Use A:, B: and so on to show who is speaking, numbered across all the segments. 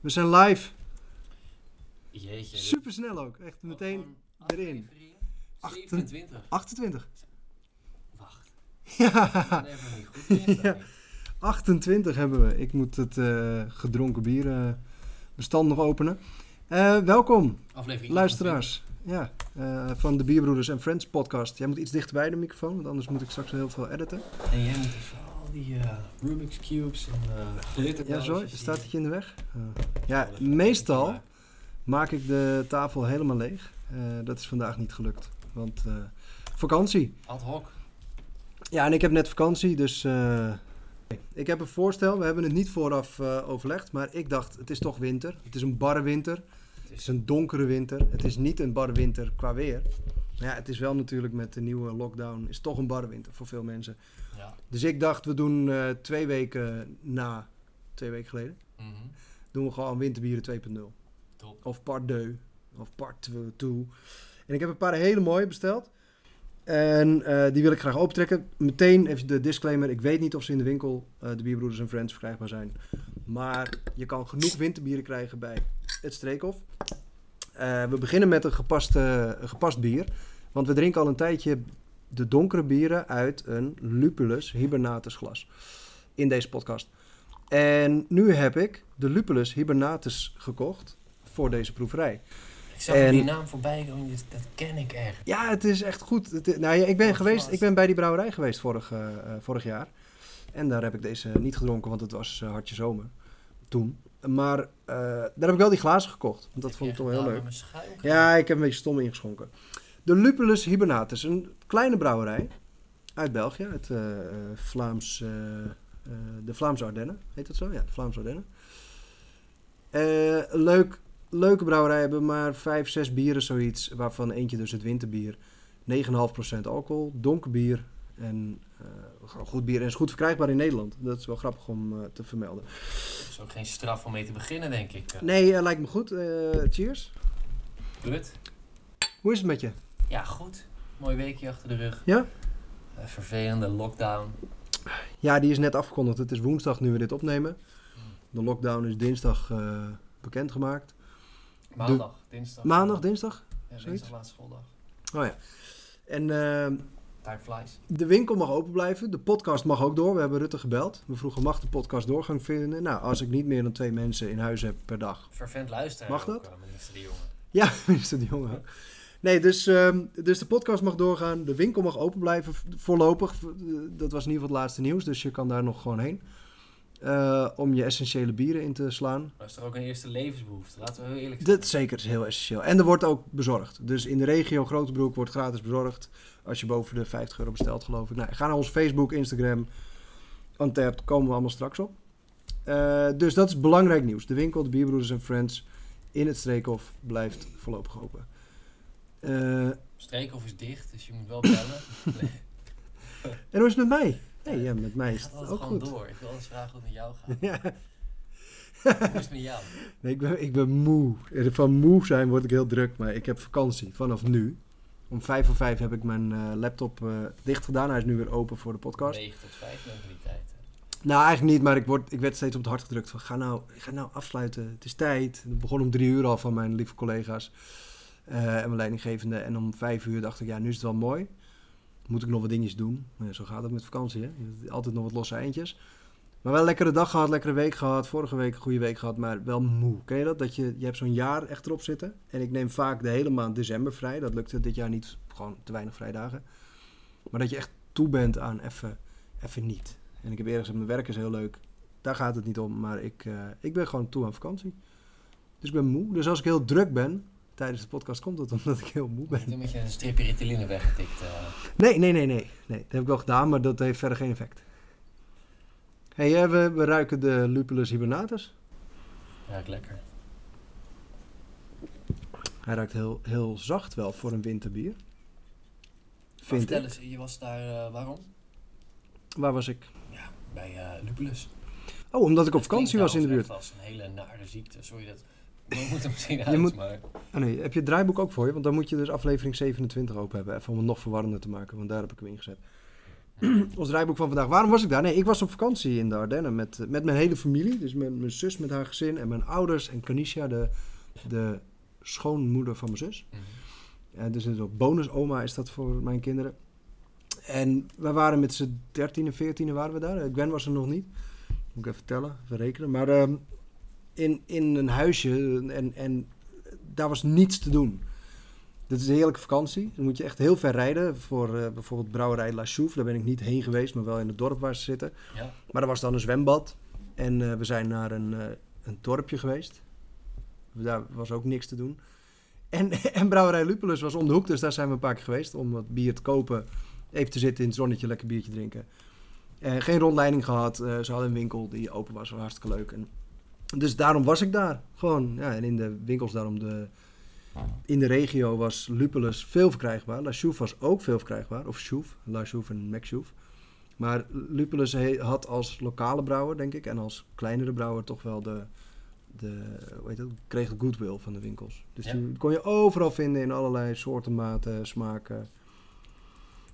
A: We zijn live.
B: Jeetje.
A: Super snel ook. Echt meteen erin.
B: aflevering 27.
A: 28.
B: Wacht.
A: Ja,
B: Nee, niet goed. Dinsdag
A: Ja.
B: niet.
A: 28 hebben we. Ik moet het eh, gedronken bier eh, bestand nog openen. Eh, welkom,
B: Aflevering
A: luisteraars. Ja, eh, van de Bierbroeders en Friends podcast. Jij moet iets dichter bij de microfoon, want anders moet ik straks heel veel editen.
B: 28. En jij moet even al die eh, Rubik's Cubes en uh, glitter.
A: Ja, zo, staat het je in de weg? Ja, meestal maak ik de tafel helemaal leeg. Dat is vandaag niet gelukt, want vakantie.
B: Ad hoc.
A: Ja, en ik heb net vakantie, dus ik heb een voorstel. We hebben het niet vooraf eh, overlegd, maar ik dacht, het is toch winter. Het is een barre winter.
B: Het
A: is een donkere winter. Het is niet een barre winter qua weer. Maar ja, het is wel natuurlijk met de nieuwe lockdown, is toch een barre winter voor veel mensen.
B: ja.
A: Dus ik dacht, we doen eh, twee weken na, twee weken geleden,
B: Mhm.
A: doen we gewoon winterbieren 2.0.
B: Top.
A: Of part 2. Of part 2. En ik heb een paar hele mooie besteld. En eh, die wil ik graag opentrekken. Meteen even de disclaimer. Ik weet niet of ze in de winkel, eh, de Bierbroeders en Friends, verkrijgbaar zijn. Maar je kan genoeg winterbieren krijgen bij het Streekhof. Eh, we beginnen met een gepast, eh, een gepast bier. Want we drinken al een tijdje de donkere bieren uit een Lupulus hibernatus glas. In deze podcast. En nu heb ik de Lupulus hibernatus gekocht voor deze proeverij.
B: Ik zag
A: En-
B: die naam voorbij komen, dat ken ik echt.
A: Ja, het is echt goed. Het, nou ja, ik ben
B: Wat
A: geweest, ik ben bij die brouwerij geweest vorig, eh, eh, vorig jaar. En daar heb ik deze niet gedronken, want het was eh, hartje zomer toen. Maar daar heb ik wel die glazen gekocht. Want dat vond ik toch heel leuk. Ja, ik heb een beetje stom ingeschonken. De Lupulus hibernatus, een kleine brouwerij uit België, uit Vlaams, eh, de Vlaamse Ardennen, heet dat zo? Ja, de Vlaamse Ardennen. Leuk, leuke brouwerij hebben maar 5, 6 bieren zoiets, waarvan eentje dus het winterbier. 9,5% alcohol, donker bier en eh, goed bier en is goed verkrijgbaar in Nederland. Dat is wel grappig om eh, te vermelden.
B: Dat is ook geen straf om mee te beginnen, denk ik.
A: Nee, eh, lijkt me goed. Cheers.
B: Kut.
A: Hoe is het met je?
B: Ja, goed. Mooi weekje achter de rug.
A: Ja?
B: Vervelende lockdown.
A: Ja, die is net afgekondigd. Het is woensdag nu we dit opnemen. De lockdown is dinsdag bekendgemaakt.
B: Maandag, dinsdag.
A: Maandag, dinsdag?
B: Ja, dinsdag laatste schooldag.
A: Oh ja. En eh,
B: Time flies.
A: de winkel mag open blijven. De podcast mag ook door. We hebben Rutte gebeld. We vroegen, mag de podcast doorgang vinden? Nou, als ik niet meer dan twee mensen in huis heb per dag.
B: Vervent luisteraar
A: Mag
B: ook,
A: dat?
B: eh, minister De Jonge.
A: Ja, minister de Jonge. ook. Nee, dus, ehm, dus de podcast mag doorgaan. De winkel mag open blijven voorlopig. V- Dat was in ieder geval het laatste nieuws. Dus je kan daar nog gewoon heen. Eh, om je essentiële bieren in te slaan.
B: Dat is toch ook een eerste levensbehoefte, laten we heel eerlijk zijn.
A: Dat zeker is heel essentieel. En er wordt ook bezorgd. Dus in de regio Grotebroek wordt gratis bezorgd. Als je boven de 50 euro bestelt, geloof ik. Nou, ga naar ons Facebook, Instagram. Untapped, komen we allemaal straks op. Eh, dus dat is belangrijk nieuws. De winkel, de Bierbroeders en Friends in het Streekhof blijft voorlopig open. Eh,
B: Streekhof is dicht, dus je moet wel bellen.
A: En hoe is het met mij? Nee, ja, met mij is het ook
B: gewoon
A: goed.
B: door. Ik wil eens vragen hoe het met jou gaat.
A: Ja,
B: Hoe is het met jou?
A: nee, ik, ben, ik ben moe. Van moe zijn word ik heel druk, maar ik heb vakantie vanaf nu. Om vijf voor vijf heb ik mijn eh, laptop eh, dicht gedaan. Hij is nu weer open voor de podcast.
B: 9 tot 5 mentaliteit.
A: Nou, eigenlijk niet, maar ik, word, ik werd steeds op het hart gedrukt van ga nou, ga nou afsluiten. Het is tijd. Het begon om drie uur al van mijn lieve collega's eh, en mijn leidinggevende. En om vijf uur dacht ik, ja, nu is het wel mooi. Moet ik nog wat dingetjes doen. Zo gaat het met vakantie, hè. Altijd nog wat losse eindjes. Maar wel een lekkere dag gehad, lekkere week gehad. Vorige week een goede week gehad, maar wel moe. Ken je dat? Dat je, je hebt zo'n jaar echt erop zitten. En ik neem vaak de hele maand december vrij. Dat lukte dit jaar niet. Gewoon te weinig vrijdagen. Maar dat je echt toe bent aan even, even niet. En ik heb eerder gezegd, mijn werk is heel leuk. Daar gaat het niet om. Maar ik, eh, ik ben gewoon toe aan vakantie. Dus ik ben moe. Dus als ik heel druk ben tijdens de podcast, komt het omdat ik heel moe ben.
B: Niet een beetje een stripje Ritaline weggetikt. eh.
A: Nee, nee, nee, nee. nee. Dat heb ik wel gedaan, maar dat heeft verder geen effect. hey, we, we ruiken de Lupulus hibernatus.
B: Ruikt lekker.
A: Hij ruikt heel, heel zacht wel voor een winterbier. Vind
B: vertel
A: ik.
B: eens, je was daar, eh, waarom?
A: Waar was ik?
B: Bij eh Lupulus.
A: Oh, omdat ik op
B: Het
A: vakantie was in de buurt.
B: echt als een hele nare ziekte. Sorry dat We moeten misschien
A: Je
B: uit,
A: moet-
B: maar...
A: Oh nee, heb je het draaiboek ook voor je? Want dan moet je dus aflevering 27 open hebben. Even om het nog verwarrender te maken, want daar heb ik hem ingezet. Ons draaiboek van vandaag. Waarom was ik daar? Nee, ik was op vakantie in de Ardennen met, met mijn hele familie. Dus met mijn zus met haar gezin en mijn ouders en Kanisha, de, de schoonmoeder van mijn zus. Ja, dus een bonusoma is dat voor mijn kinderen. En we waren met z'n 13 en 14 waren we daar. Eh, Gwen was er nog niet. Moet ik even tellen, even rekenen. Maar ehm, in, in een huisje en, en daar was niets te doen. Dit is een heerlijke vakantie. Dan moet je echt heel ver rijden voor eh, bijvoorbeeld brouwerij La Chouffe. Daar ben ik niet heen geweest, maar wel in het dorp waar ze zitten.
B: Ja.
A: Maar er was dan een zwembad. En eh, we zijn naar een, eh, een dorpje geweest. Daar was ook niks te doen. En, en Brouwerij Lupulus was om de hoek, dus daar zijn we een paar keer geweest om wat bier te kopen. Even te zitten in het zonnetje, lekker biertje drinken. Geen rondleiding gehad. Eh, ze hadden een winkel die open was, was hartstikke leuk. En, dus daarom was ik daar. Gewoon, ja, en in de winkels daarom de... In de regio was Lupulus veel verkrijgbaar. La Chouffe was ook veel verkrijgbaar. Of Chouffe, La Chouffe en Mac Chouffe. Maar Lupulus had als lokale brouwer, denk ik, en als kleinere brouwer toch wel de, de hoe heet het, kreeg de goodwill van de winkels. Dus
B: Ja.
A: die kon je overal vinden in allerlei soorten, maten, smaken.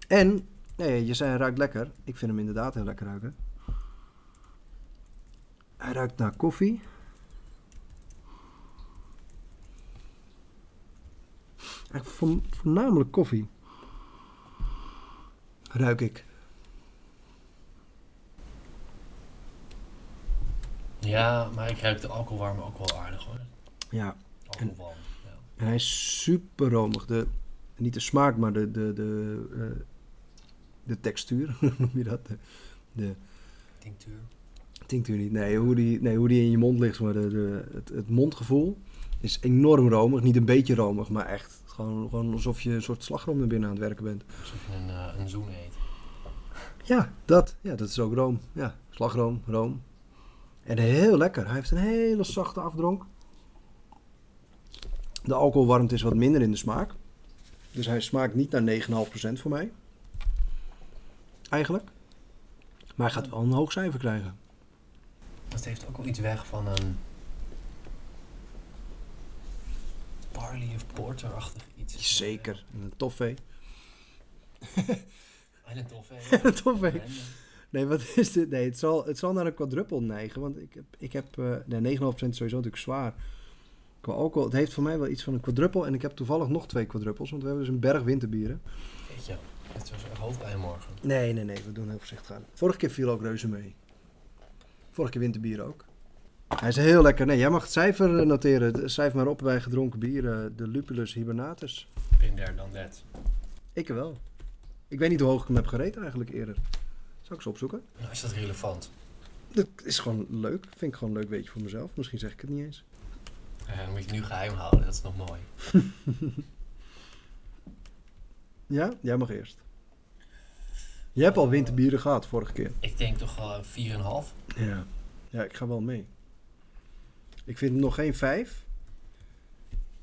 A: En, nee, je zei hij ruikt lekker. Ik vind hem inderdaad heel lekker ruiken. Hij ruikt naar koffie. Eigenlijk vo- voornamelijk koffie. Ruik ik.
B: Ja, maar ik ruik de alcoholwarme ook wel aardig hoor.
A: Ja,
B: Alcoholwarm, ja.
A: en hij is super romig. De, niet de smaak, maar de, de, de, eh, de textuur, hoe noem je dat? De, de
B: Tinctuur.
A: Tinctuur niet. Nee, hoe die, nee, hoe die in je mond ligt. Maar de, de, het, het mondgevoel is enorm romig. Niet een beetje romig, maar echt. Gewoon, gewoon alsof je een soort slagroom naar binnen aan het werken bent.
B: Alsof je een, eh, een zoen eet.
A: Ja, dat. Ja, dat is ook room. Ja, slagroom, room. En heel lekker. Hij heeft een hele zachte afdronk. De alcoholwarmte is wat minder in de smaak. Dus hij smaakt niet naar 9,5% voor mij. Eigenlijk. Maar hij gaat wel een hoog cijfer krijgen.
B: Dat heeft ook wel iets weg van een... Barley of porter-achtig iets.
A: Zeker. En een toffee.
B: En een toffee.
A: Een toffee. Nee, wat is dit? Nee, het zal, het zal naar een quadruppel neigen. Want ik heb, ik heb eh nee, 9,5% is sowieso natuurlijk zwaar. Qua alcohol, het heeft voor mij wel iets van een quadruppel. En ik heb toevallig nog twee quadruppels. Want we hebben dus een berg winterbieren.
B: Weet je, het was echt hoofdpijn morgen.
A: Nee, nee, nee. We doen heel voorzichtig aan. Vorige keer viel ook reuze mee. Vorige keer winterbier ook. Hij is heel lekker. Nee, jij mag het cijfer eh, noteren. Schrijf maar op bij gedronken bieren. De Lupulus hibernatus.
B: There, done that.
A: Ik wel. Ik weet niet hoe hoog ik hem heb gereden eigenlijk eerder. Zal ik ze opzoeken?
B: Nou, is dat relevant?
A: Dat is gewoon leuk. Vind ik gewoon een leuk weetje voor mezelf. Misschien zeg ik het niet eens.
B: Ja, dan moet je nu geheim houden, dat is nog mooi.
A: Ja? Jij mag eerst. Je hebt al winterbieren gehad vorige keer.
B: Ik denk toch wel een 4,5.
A: Ja. Ja, ik ga wel mee. Ik vind hem nog geen 5.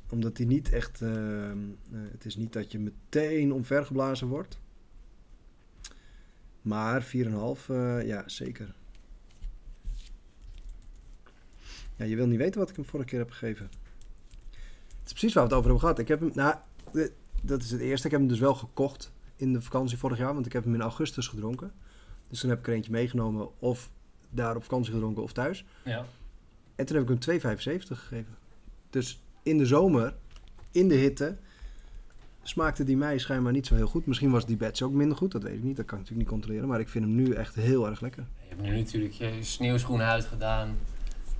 A: Omdat hij niet echt... ehm, eh, het is niet dat je meteen omvergeblazen wordt. Maar 4,5, eh, ja, zeker. Ja, je wil niet weten wat ik hem vorige keer heb gegeven. Het is precies waar we het over hebben gehad. Ik heb hem... Nou, eh, dat is het eerste. Ik heb hem dus wel gekocht in de vakantie vorig jaar. Want ik heb hem in augustus gedronken. Dus toen heb ik er eentje meegenomen. Of daar op vakantie gedronken of thuis.
B: Ja.
A: En toen heb ik hem 2,75 gegeven. Dus in de zomer, in de hitte, smaakte die mij schijnbaar niet zo heel goed. Misschien was die batch ook minder goed, dat weet ik niet. Dat kan ik natuurlijk niet controleren. Maar ik vind hem nu echt heel erg lekker.
B: Je hebt nu natuurlijk je sneeuwschoenen uitgedaan,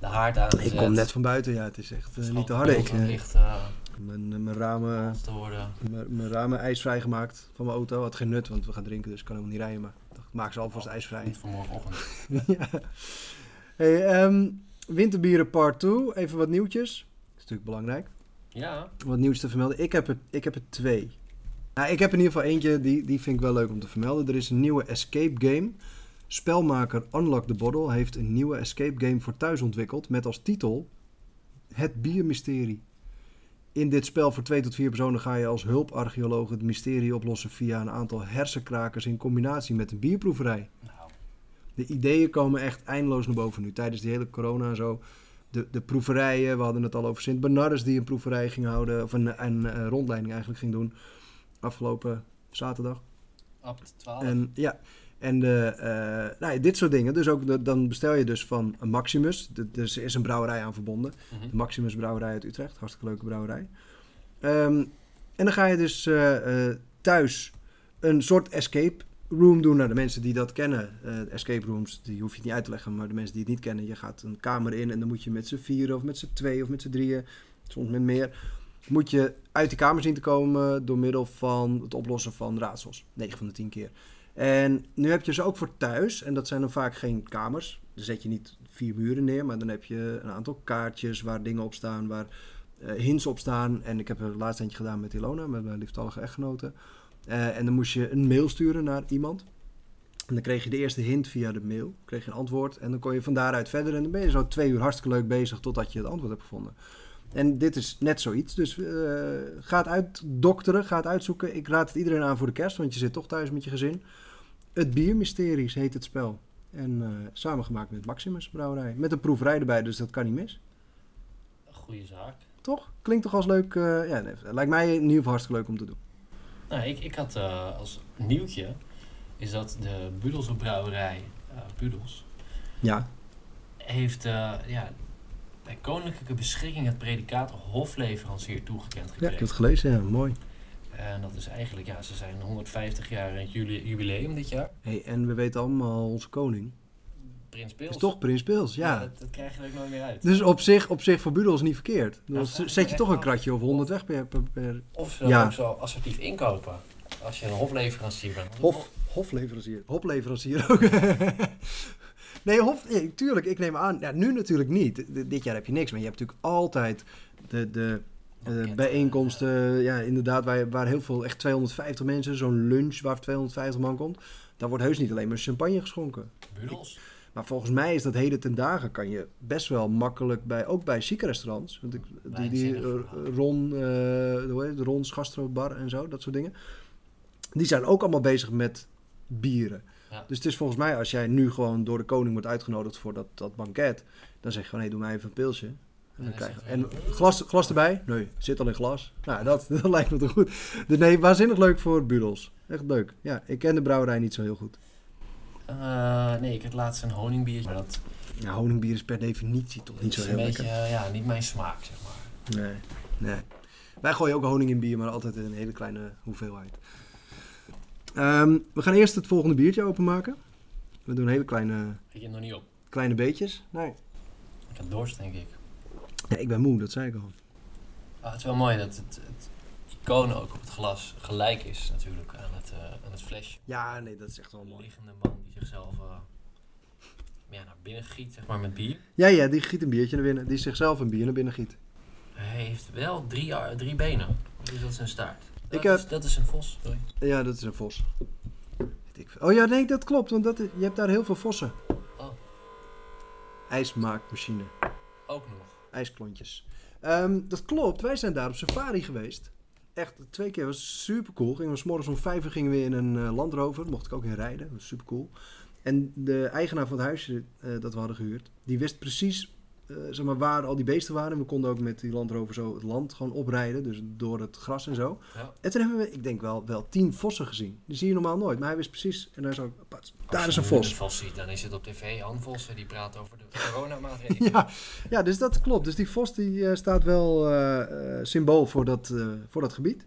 B: de haard aangezet.
A: Ik kom net van buiten, ja, het is echt eh, niet te harde. Ik, eh,
B: licht uh,
A: mijn, mijn, ramen, mijn, mijn ramen ijsvrij gemaakt van mijn auto. Had geen nut, want we gaan drinken, dus ik kan helemaal niet rijden. Maar ik dacht, maak ze alvast ijsvrij.
B: Niet voor morgenochtend.
A: ja. Hey, ehm, winterbieren part 2. Even wat nieuwtjes. Dat is natuurlijk belangrijk.
B: Ja,
A: Wat nieuws te vermelden. Ik heb er, ik heb er twee. Nou, ik heb in ieder geval eentje, die, die vind ik wel leuk om te vermelden. Er is een nieuwe escape game. Spelmaker Unlock the Bottle heeft een nieuwe escape game voor thuis ontwikkeld. Met als titel Het Biermysterie. In dit spel voor twee tot vier personen ga je als hulparcheoloog het mysterie oplossen via een aantal hersenkrakers in combinatie met een bierproeverij.
B: nou,
A: De ideeën komen echt eindeloos naar boven nu. Tijdens die hele corona en zo de, de proeverijen. We hadden het al over Sint Bernardus die een proeverij ging houden. Of een, een, rondleiding eigenlijk ging doen. Afgelopen zaterdag.
B: Abt 12.
A: En ja, en de, eh, nou ja, dit soort dingen. Dus ook de- dan bestel je dus van een Maximus. De- Dus er is een brouwerij aan verbonden.
B: Mhm.
A: De Maximus Brouwerij uit Utrecht. Hartstikke leuke brouwerij. Ehm, en dan ga je dus eh, eh, thuis een soort escape room doen. Nou, de mensen die dat kennen, escape rooms, die hoef je niet uit te leggen. Maar de mensen die het niet kennen, je gaat een kamer in en dan moet je met z'n vieren of met z'n twee of met z'n drieën, soms met meer, moet je uit die kamer zien te komen door middel van het oplossen van raadsels. 9 van de 10 keer. En nu heb je ze ook voor thuis. En dat zijn dan vaak geen kamers. Dan zet je niet vier muren neer. Maar dan heb je een aantal kaartjes waar dingen op staan. Waar eh, hints op staan. En ik heb er laatst eentje gedaan met Ilona. Met mijn lieftallige echtgenote. Eh, en dan moest je een mail sturen naar iemand. En dan kreeg je de eerste hint via de mail. Kreeg je een antwoord. En dan kon je van daaruit verder. En dan ben je zo twee uur hartstikke leuk bezig. Totdat je het antwoord hebt gevonden. En dit is net zoiets. Dus eh, ga het uitdokteren. Ga het uitzoeken. Ik raad het iedereen aan voor de kerst. Want je zit toch thuis met je gezin. Het Biermysteries heet het spel. En eh, samengemaakt met Maximus Brouwerij. Met een proeverij erbij, dus dat kan niet mis.
B: Goeie zaak.
A: Toch? Klinkt toch als leuk? eh, ja, nee, lijkt mij in ieder geval hartstikke leuk om te doen.
B: Nou, ik, ik had als nieuwtje, is dat de Budelse brouwerij, Budels,
A: Ja.
B: heeft ja, bij koninklijke beschikking het predicaat hofleverancier toegekend
A: ja, ik heb het gelezen. Ja, mooi.
B: En dat is eigenlijk, ja, ze zijn 150 jaar in het juli- jubileum dit jaar.
A: Hey, en we weten allemaal, onze koning
B: Prins Pils.
A: is toch Prins Pils. Ja.
B: dat, dat krijg je er ook nooit meer uit.
A: Dus op zich, op zich voor Budels niet verkeerd. Dan
B: Nou,
A: zet je toch een kratje of 100 weg per... per, per-
B: Of ze
A: Ja.
B: ook zo assertief inkopen. Als je een hofleverancier bent.
A: Hof, hofleverancier. Hopleverancier ook. nee, hof, nee, tuurlijk, ik neem aan. Ja, nu natuurlijk niet. D- Dit jaar heb je niks, maar je hebt natuurlijk altijd de, de eh,
B: Banketten,
A: bijeenkomsten. Ja, inderdaad, waar, waar heel veel, echt 250 mensen, zo'n lunch waar 250 man komt. Daar wordt heus niet alleen maar champagne geschonken.
B: Budels.
A: Maar volgens mij is dat heden ten dagen kan je best wel makkelijk bij, ook bij chique restaurants. Want ik, die, die
B: Wijnzinnig
A: eh,
B: verhaal.
A: Ron, eh, hoe heet het, Ron's Gastrobar en zo, dat soort dingen. Die zijn ook allemaal bezig met bieren.
B: Ja.
A: Dus het is volgens mij, als jij nu gewoon door de koning wordt uitgenodigd voor dat, dat banket, dan zeg je gewoon, hé, doe mij even een pilsje. En, dan krijg,
B: zegt
A: en glas, glas erbij? Nee, zit al in glas. Nou, dat, dat lijkt me toch goed. Dus nee, waanzinnig leuk voor Budels. Echt leuk. Ja, ik ken de brouwerij niet zo heel goed.
B: Eh, nee, ik had laatst een honingbiertje. Maar dat
A: Ja, honingbier is per definitie toch niet zo heel
B: beetje,
A: lekker.
B: eh, ja, niet mijn smaak, zeg maar.
A: Nee, nee. Wij gooien ook honing in bier, maar altijd in een hele kleine hoeveelheid. Ehm, we gaan eerst het volgende biertje openmaken. We doen hele kleine,
B: Ik heb nog niet op.
A: kleine beetjes. Nee.
B: Ik heb dorst, denk ik.
A: Ja, ik ben moe, dat zei ik al.
B: Ah, het is wel mooi dat het, het icoon ook op het glas gelijk is natuurlijk aan het, eh, aan het flesje.
A: Ja, nee, dat is echt wel
B: Een
A: mooi.
B: liggende man die zichzelf eh, ja, naar binnen giet, zeg maar, met bier.
A: Ja, ja, die giet een biertje naar binnen. Die zichzelf een bier naar binnen giet.
B: Hij heeft wel drie, ar- drie benen. Dus dat is een staart. Dat,
A: Ik heb-
B: is, dat is een vos, sorry.
A: Ja, dat is een vos. Oh ja, nee, dat klopt, want dat, is- je hebt daar heel veel vossen.
B: Oh.
A: IJsmaakmachine.
B: Ook nog.
A: ijsklontjes. Ehm, dat klopt, wij zijn daar op safari geweest. Echt, twee keer was super cool. Gingen we 's morgens om vijf uur gingen we in een eh, Land Rover. Mocht ik ook in rijden, was super cool. En de eigenaar van het huisje eh, dat we hadden gehuurd, die wist precies zeg maar, waar al die beesten waren. En we konden ook met die Land Rover zo het land gewoon oprijden, dus door het gras en zo.
B: Ja.
A: En toen hebben we, ik denk wel, wel tien vossen gezien. Die zie je normaal nooit, maar hij wist precies. En daar zo, pats, daar is een
B: Als je
A: vos.
B: Een vos ziet, dan is het op tv. Han Vossen die praat over de coronamaatregelen.
A: Ja, ja, dus dat klopt. Dus die vos die, eh, staat wel eh, eh, symbool voor dat, eh, voor dat gebied.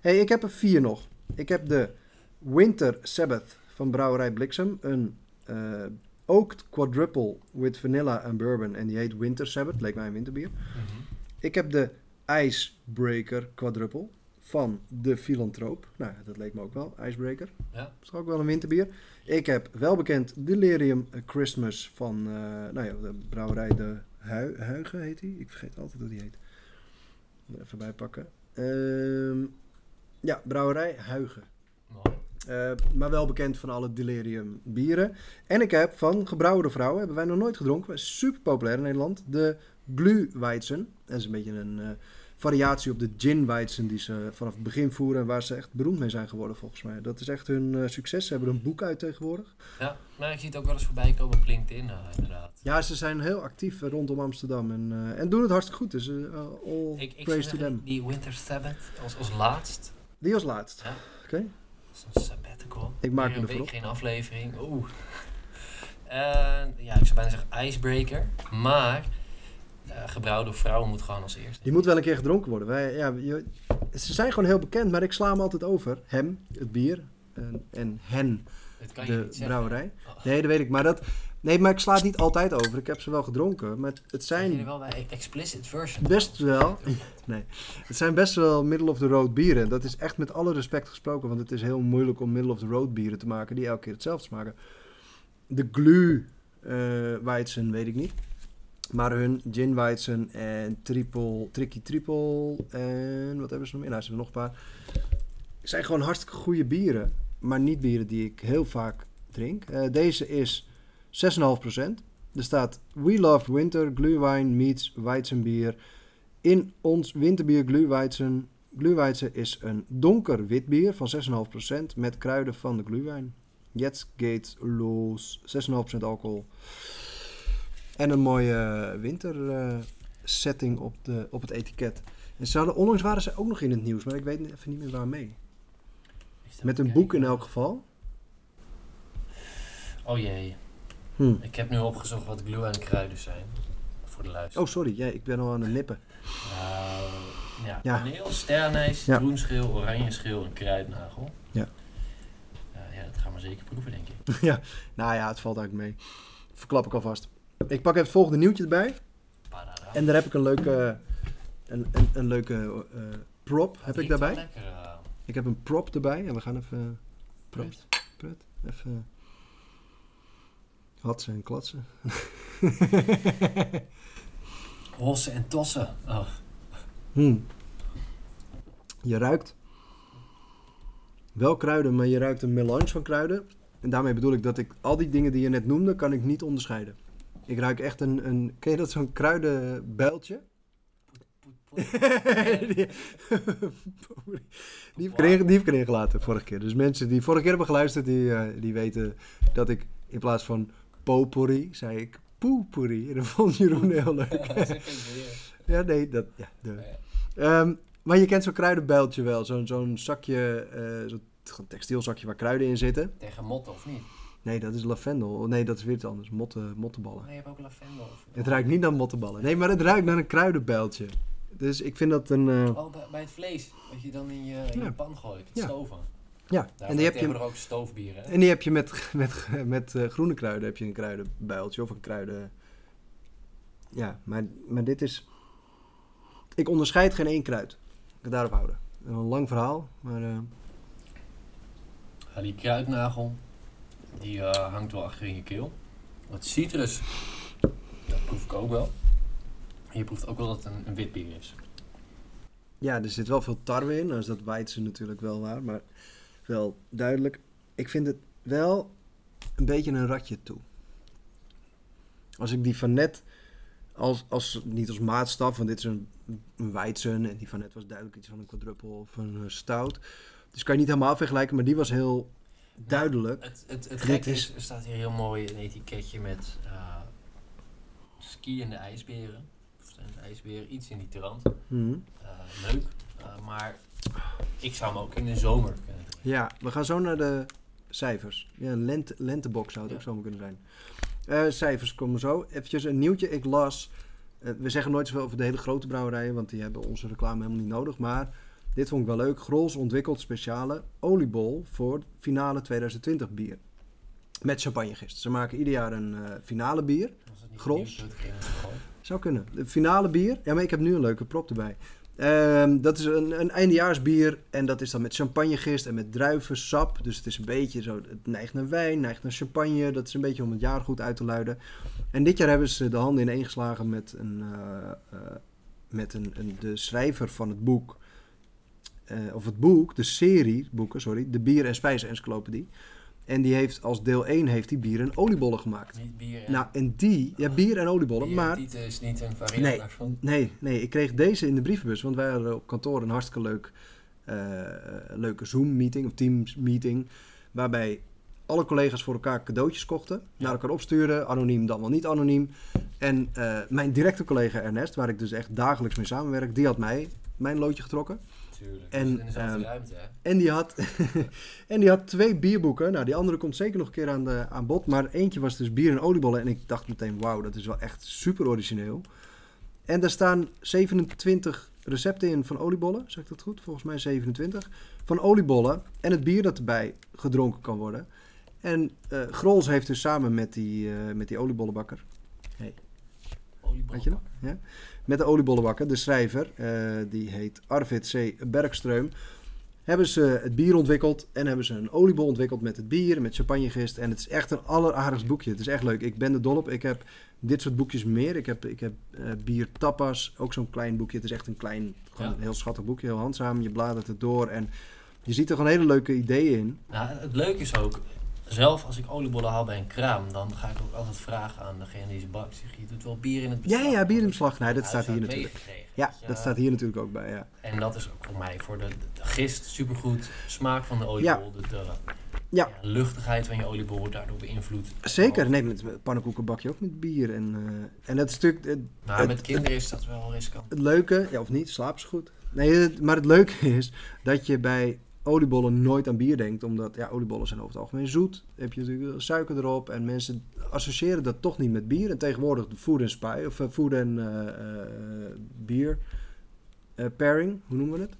A: hey, ik heb er vier nog. Ik heb de Winter Sabbath van Brouwerij Bliksem. Een eh oaked quadruple with vanilla en bourbon. En die heet Winter Sabbath. Leek mij een winterbier.
B: Mhm.
A: Ik heb de Icebreaker quadruple van de Filantroop. Nou, dat leek me ook wel. Icebreaker.
B: Ja.
A: Dat is ook wel een winterbier. Ik heb welbekend Delirium Christmas van eh, nou ja, de brouwerij De Hui- Huigen heet die. Ik vergeet altijd hoe die heet. Even bij pakken. Ehm, ja, brouwerij Huigen.
B: Mooi.
A: Eh, maar wel bekend van alle Delirium bieren. En ik heb van Gebrouwde Vrouwen, hebben wij nog nooit gedronken. super populair in Nederland. De Glühweizen. Dat is een beetje een, eh, variatie op de gin weizen die ze vanaf het begin voeren en waar ze echt beroemd mee zijn geworden volgens mij. Dat is echt hun eh, succes. Ze hebben een boek uit tegenwoordig.
B: Ja, maar ik zie het ook wel eens voorbij komen op LinkedIn, inderdaad.
A: Ja, ze zijn heel actief rondom Amsterdam en, en doen het hartstikke goed. Dus all
B: Ik, ik
A: praise to them.
B: die Winter Sabbath als, als laatst.
A: Die als laatst.
B: Ja.
A: Oké.
B: Sabbatical.
A: Ik maak me
B: een
A: ervoor op.
B: geen aflevering. Oeh. Ja, ik zou bijna zeggen ijsbreaker. Maar eh gebrouwen door vrouwen moet gewoon als eerste.
A: Die moet wel een keer gedronken worden. Wij, ja, je- ze zijn gewoon heel bekend, maar ik sla hem altijd over. Hem, het bier, en, en hen, de brouwerij.
B: Oh.
A: Nee, dat weet ik. Maar dat, nee, maar ik sla het niet altijd over. Ik heb ze wel gedronken. Maar het,
B: Zijn
A: zijn
B: wel bij explicit version?
A: best wel, het zijn best wel middle of the road bieren. Dat is echt met alle respect gesproken, want het is heel moeilijk om middle of the road bieren te maken die elke keer hetzelfde smaken. De Glu eh Weizen weet ik niet. Maar hun Gin Weizen en Triple, Tricky Triple en wat hebben ze nog meer? Nou, ze hebben nog een paar. zijn gewoon hartstikke goede bieren. Maar niet bieren die ik heel vaak drink. Eh, deze is 6,5%. Er staat We Love Winter, Glühwein meets Weizenbier. In ons winterbier Glühweizen. Glühweizen is een donker wit bier van 6,5% met kruiden van de Glühwein. Jetzt geht's los. 6,5% alcohol. En een mooie winter eh, setting op, de, op het etiket. En ze hadden, onlangs waren ze ook nog in het nieuws, maar ik weet even niet meer waarmee. Met een boek in elk geval.
B: Oh jee.
A: Hm.
B: Ik heb nu opgezocht wat glue en kruiden zijn. Voor de luister.
A: Oh, sorry, ja, ik ben al aan het nippen.
B: Nou, ja.
A: Ja.
B: Kaneel, sterrenijs,
A: Ja.
B: groenschil, oranje schil en kruidnagel.
A: Ja.
B: Ja, ja, dat gaan we zeker proeven, denk ik.
A: ja, nou ja, het valt eigenlijk mee. Verklap ik alvast. Ik pak even het volgende nieuwtje erbij. En daar heb ik een leuke, een, een, een leuke eh, prop heb ik daarbij.
B: Lekker, eh,
A: Ik heb een prop erbij en we gaan even proost.
B: Prut.
A: Prut. Even hatsen en klatsen.
B: Hossen en tossen. Oh.
A: Hmm. Je ruikt wel kruiden, maar je ruikt een melange van kruiden. En daarmee bedoel ik dat ik al die dingen die je net noemde, kan ik niet onderscheiden. Ik ruik echt een, een ken je dat zo'n kruidenbuiltje? die, die, heb ik erin, die heb ik erin gelaten vorige keer. Dus mensen die vorige keer hebben geluisterd, die, eh, die weten dat ik in plaats van potpourri, zei ik poepourri. En dat vond Jeroen heel leuk. ja, nee, dat, ja, de. Ehm, maar je kent zo'n kruidenbijltje wel. Zo'n zo'n zakje, eh zo'n textielzakje waar kruiden in zitten.
B: Tegen motten of niet?
A: Nee, dat is lavendel. Nee, dat is weer iets anders. Motten, mottenballen.
B: Nee, je hebt ook lavendel. Of...
A: Het ruikt niet naar mottenballen. Nee, maar het ruikt naar een kruidenbijltje. Dus ik vind dat een...
B: Oh, bij, bij het vlees. Wat je dan in je, in
A: Ja.
B: je pan gooit. Het
A: Ja.
B: stoven.
A: Ja,
B: Daar
A: en die heb je,
B: er ook stoofbieren.
A: en die heb je met, met, met eh, groene kruiden. Heb je een kruidenbijltje of een kruiden... Ja, maar, maar dit is... Ik onderscheid geen één kruid. Ik ga daarop houden. Een lang verhaal, maar... eh,
B: Ja, die kruidnagel, die eh, hangt wel achter in je keel. Wat citrus, dat proef ik ook wel. En je proeft ook wel dat het een, een wit bier is.
A: Ja, er zit wel veel tarwe in. Nou is dat Weidse natuurlijk wel waar, maar wel duidelijk. Ik vind het wel een beetje een ratje toe. Als ik die van net, als, als, niet als maatstaf, want dit is een, een Weidsen en die van net was duidelijk iets van een quadruppel of een eh, stout. Dus kan je niet helemaal vergelijken, maar die was heel duidelijk.
B: Het, het, het
A: Dit is-
B: er staat hier heel mooi een etiketje met skiënde ijsberen. Of het ijsberen, iets in die trant.
A: Mhm.
B: Eh, leuk, maar ik zou hem ook in de zomer.
A: Ja, we gaan zo naar de cijfers. Ja, een lente, lentebox zou het
B: Ja.
A: ook zomaar kunnen zijn. Eh, cijfers komen zo. Eventjes een nieuwtje. Ik las... eh, we zeggen nooit zoveel over de hele grote brouwerijen, want die hebben onze reclame helemaal niet nodig. Maar dit vond ik wel leuk. Grols ontwikkelt speciale oliebol voor finale 2020 bier. Met champagnegist. Ze maken ieder jaar een eh, finale bier. Grols? Zou kunnen. De finale bier. Ja, maar ik heb nu een leuke prop erbij. Ehm, dat is een, een eindejaarsbier. En dat is dan met champagnegist en met druivensap. Dus het is een beetje zo. Het neigt naar wijn, neigt naar champagne. Dat is een beetje om het jaar goed uit te luiden. En dit jaar hebben ze de handen ineengeslagen met, een, eh, eh, met een, een, de schrijver van het boek. eh, of het boek, de serie boeken, sorry. De Bier- en Spijzen-encyclopedie. En die heeft als deel 1 heeft die bier en oliebollen gemaakt.
B: Niet bier en...
A: Nou, en die, ja, bier en oliebollen,
B: bier
A: maar...
B: tieten is niet een variant
A: Nee,
B: daarvan.
A: nee, nee, ik kreeg deze in de brievenbus, want wij hadden op kantoor een hartstikke leuk, eh, leuke Zoom-meeting of Teams-meeting, waarbij alle collega's voor elkaar cadeautjes kochten, naar elkaar opsturen, anoniem dan wel niet anoniem. En eh, mijn directe collega Ernest, waar ik dus echt dagelijks mee samenwerk, die had mij mijn loodje getrokken.
B: Tuurlijk.
A: En,
B: dezelfde
A: ehm,
B: ruimte, hè.
A: En die had, en die had twee bierboeken. Nou, die andere komt zeker nog een keer aan, de, aan bod. Maar eentje was dus bier en oliebollen. En ik dacht meteen, wauw, dat is wel echt super origineel. En daar staan 27 recepten in van oliebollen. Zeg ik dat goed? Volgens mij 27. Van oliebollen en het bier dat erbij gedronken kan worden. En eh Grols heeft dus samen met die, eh, met die oliebollenbakker... Weet je nog? Ja? Met de oliebollenbakker, de schrijver, eh, die heet Arvid C. Bergström. Hebben ze het bier ontwikkeld en hebben ze een oliebol ontwikkeld met het bier, met champagnegist. En het is echt een alleraardigst boekje. Het is echt leuk. Ik ben er dol op. Ik heb dit soort boekjes meer. Ik heb, ik heb eh, bier tapas, ook zo'n klein boekje. Het is echt een klein, gewoon
B: Ja.
A: een heel schattig boekje, heel handzaam. Je bladert het door en je ziet er gewoon hele leuke ideeën in.
B: Nou, het leuke is ook, zelf als ik oliebollen haal bij een kraam, dan ga ik ook altijd vragen aan degene die ze bakt. Zeg, je doet wel bier in het
A: Ja,
B: beslag.
A: ja, bier in het beslag. Nee, dat staat hier natuurlijk. Ja,
B: je.
A: dat staat hier natuurlijk ook bij, ja.
B: En dat is ook voor mij, voor de, de gist, supergoed. Smaak van de oliebol, de, de
A: Ja.
B: ja, luchtigheid van je oliebol wordt daardoor beïnvloed.
A: Zeker, nee, met pannenkoeken bak je ook met bier. En, eh, en dat stuk, het,
B: Maar
A: het-
B: met kinderen is dat wel riskant.
A: het leuke, ja of niet, slaap ze goed. Nee, maar het leuke is dat je bij oliebollen nooit aan bier denkt. Omdat, ja, oliebollen zijn over het algemeen zoet. Dan heb je natuurlijk suiker erop. En mensen associëren dat toch niet met bier. En tegenwoordig de food en spy, of eh, food en eh, eh, bier pairing, hoe noemen we het?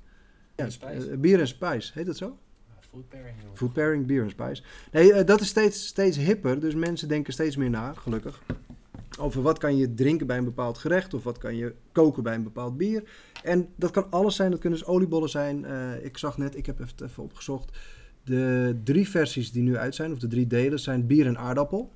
A: eh, bier en spice, heet dat zo?
B: Food pairing.
A: Food beer en spice. Nee, dat is steeds, steeds hipper. Dus mensen denken steeds meer na, gelukkig. Over wat kan je drinken bij een bepaald gerecht. Of wat kan je koken bij een bepaald bier. En dat kan alles zijn. Dat kunnen dus oliebollen zijn. Eh, ik zag net, ik heb even, opgezocht. De drie versies die nu uit zijn, of de drie delen, zijn bier en aardappel.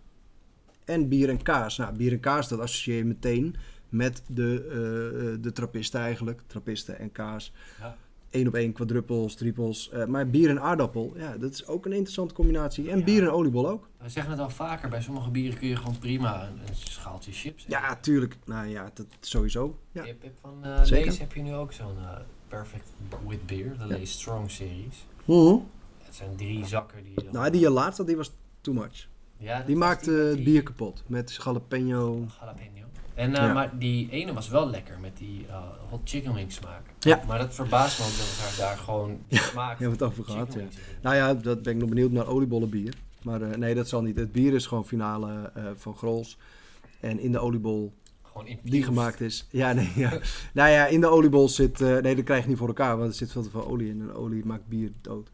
A: En bier en kaas. Nou, bier en kaas, dat associeer je meteen met de, eh, de trappisten eigenlijk. Trappisten en kaas.
B: Ja.
A: Eén op één, quadruppels, triples. Eh, maar bier en aardappel, ja, dat is ook een interessante combinatie. En
B: Ja.
A: bier en oliebol ook.
B: We zeggen het al vaker, bij sommige bieren kun je gewoon prima een, een schaaltje chips.
A: Ja, tuurlijk. Nou ja, dat sowieso. Ja.
B: Van. Lees heb je nu ook zo'n eh, Perfect With Beer, de
A: Ja.
B: Lees Strong series.
A: Mhm.
B: Het zijn drie zakken die je dan...
A: Nou, die je laatste, die was too much.
B: ja,
A: Die maakte het bier kapot. Met jalapeno.
B: Jalapeno. En, eh,
A: Ja.
B: Maar die ene was wel lekker met die eh, hot chicken wing smaak.
A: Ja.
B: Maar dat verbaast me ook dat daar, daar gewoon die smaak
A: we het over gehad, ja.
B: wings.
A: Nou ja, dat ben ik nog benieuwd naar oliebollenbier. Maar eh, nee, dat zal niet. Het bier is gewoon finale van Grols. En in de oliebol
B: Gewoon
A: die gemaakt is. Ja, nee, ja. nou ja, in de oliebol zit... nee, dat krijg je niet voor elkaar, want er zit veel te veel olie in. En olie maakt bier dood.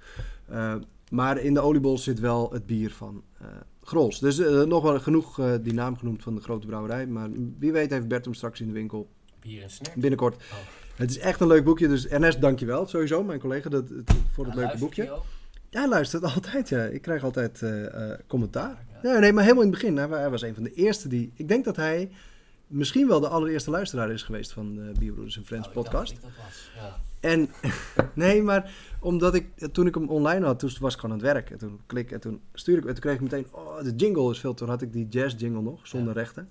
A: Maar in de oliebol zit wel het bier van eh Grols. Dus eh, nog wel genoeg eh, die naam genoemd van de grote brouwerij. Maar wie weet heeft Bert hem straks in de winkel
B: Bier en snack.
A: binnenkort.
B: Oh.
A: Het is echt een leuk boekje. Dus Ernest, dankjewel sowieso, mijn collega, dat, het- voor het
B: Ja,
A: leuke boekje. Ja, hij luistert altijd. Ja. Ik krijg altijd commentaar.
B: Ja.
A: Nee, maar helemaal in het begin. Hij, hij was een van de eerste die... Ik denk dat hij misschien wel de allereerste luisteraar is geweest van de Bierbroeders en Friends
B: Oh, dacht
A: podcast.
B: dat ik dat was. Ja.
A: En nee, maar omdat ik, toen ik hem online had, toen was ik gewoon aan het werk. En toen klik en toen stuurde ik, en toen kreeg ik meteen, oh, de jingle is veel te, toen had ik die jazz jingle nog, zonder
B: Ja.
A: rechten.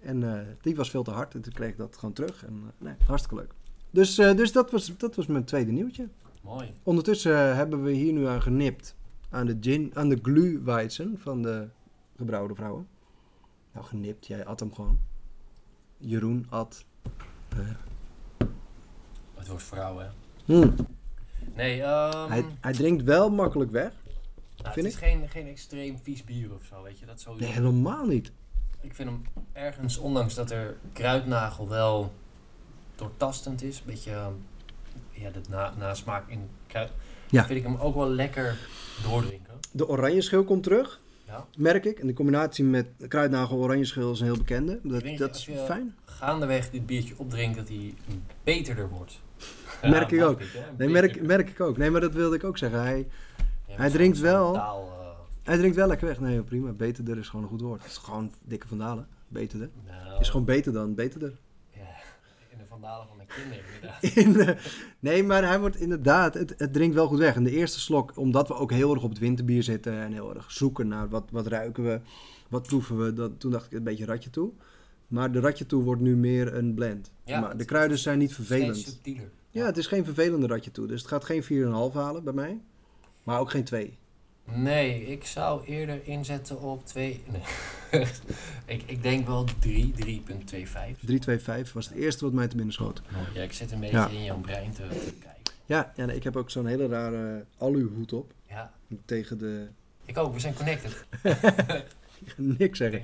A: En eh, die was veel te hard en toen kreeg ik dat gewoon terug. En eh, nee, hartstikke leuk. Dus, eh, dus dat, was, dat was mijn tweede nieuwtje.
B: Mooi.
A: Ondertussen eh, hebben we hier nu aan genipt aan de gin, aan de glühweizen van de gebrouwde vrouwen. Nou, genipt, jij at hem gewoon. Jeroen at. Eh,
B: Het wordt vrouw, hè.
A: hmm.
B: Nee, ehm
A: hij, hij drinkt wel makkelijk weg.
B: nou,
A: vind
B: het is geen, geen extreem vies bier of zo, weet je. Dat sowieso.
A: Nee, helemaal niet.
B: Ik vind hem ergens, ondanks dat er kruidnagel wel doortastend is, een beetje ehm, ja, de na, nasmaak in kruid,
A: Ja.
B: vind ik hem ook wel lekker doordrinken.
A: De oranje schil komt terug,
B: Ja.
A: merk ik. En de combinatie met kruidnagel oranje schil is een heel bekende. Dat, dat is fijn.
B: Gaandeweg dit biertje opdrinkt, dat hij beterder wordt.
A: Merk ik ook. Nee, merk, merk ik ook. Nee, maar dat wilde ik ook zeggen. Hij,
B: Ja,
A: hij drinkt wel.
B: Taal, eh,
A: hij drinkt wel lekker weg. Nee, prima. Beterder is gewoon een goed woord. Het is gewoon dikke vandalen. Beterder.
B: nou,
A: is gewoon beter dan beterder.
B: Vandalen van mijn kinderen, inderdaad.
A: In, nee, maar hij wordt inderdaad, het, het drinkt wel goed weg. En de eerste slok, omdat we ook heel erg op het winterbier zitten en heel erg zoeken naar wat, wat ruiken we, wat proeven we, dat, toen dacht ik een beetje ratje toe. Maar de ratje toe wordt nu meer een blend.
B: Ja,
A: maar de kruiden zijn niet
B: Steeds
A: vervelend.
B: subtieler.
A: Ja, het is geen vervelende ratje toe. Dus het gaat geen 4,5 halen bij mij. Maar ook geen 2.
B: Nee, ik zou eerder inzetten op 2. Nee. ik, ik denk wel 3, 3.25.
A: 3.25 was het eerste wat mij te binnen schoot.
B: Oh, ja, ik zit een beetje in jouw brein te, kijken.
A: Ja, ja nee, ik heb ook zo'n hele rare aluhoed op.
B: Ja.
A: Tegen de.
B: Ik ook, we zijn connected.
A: ik ga niks zeggen.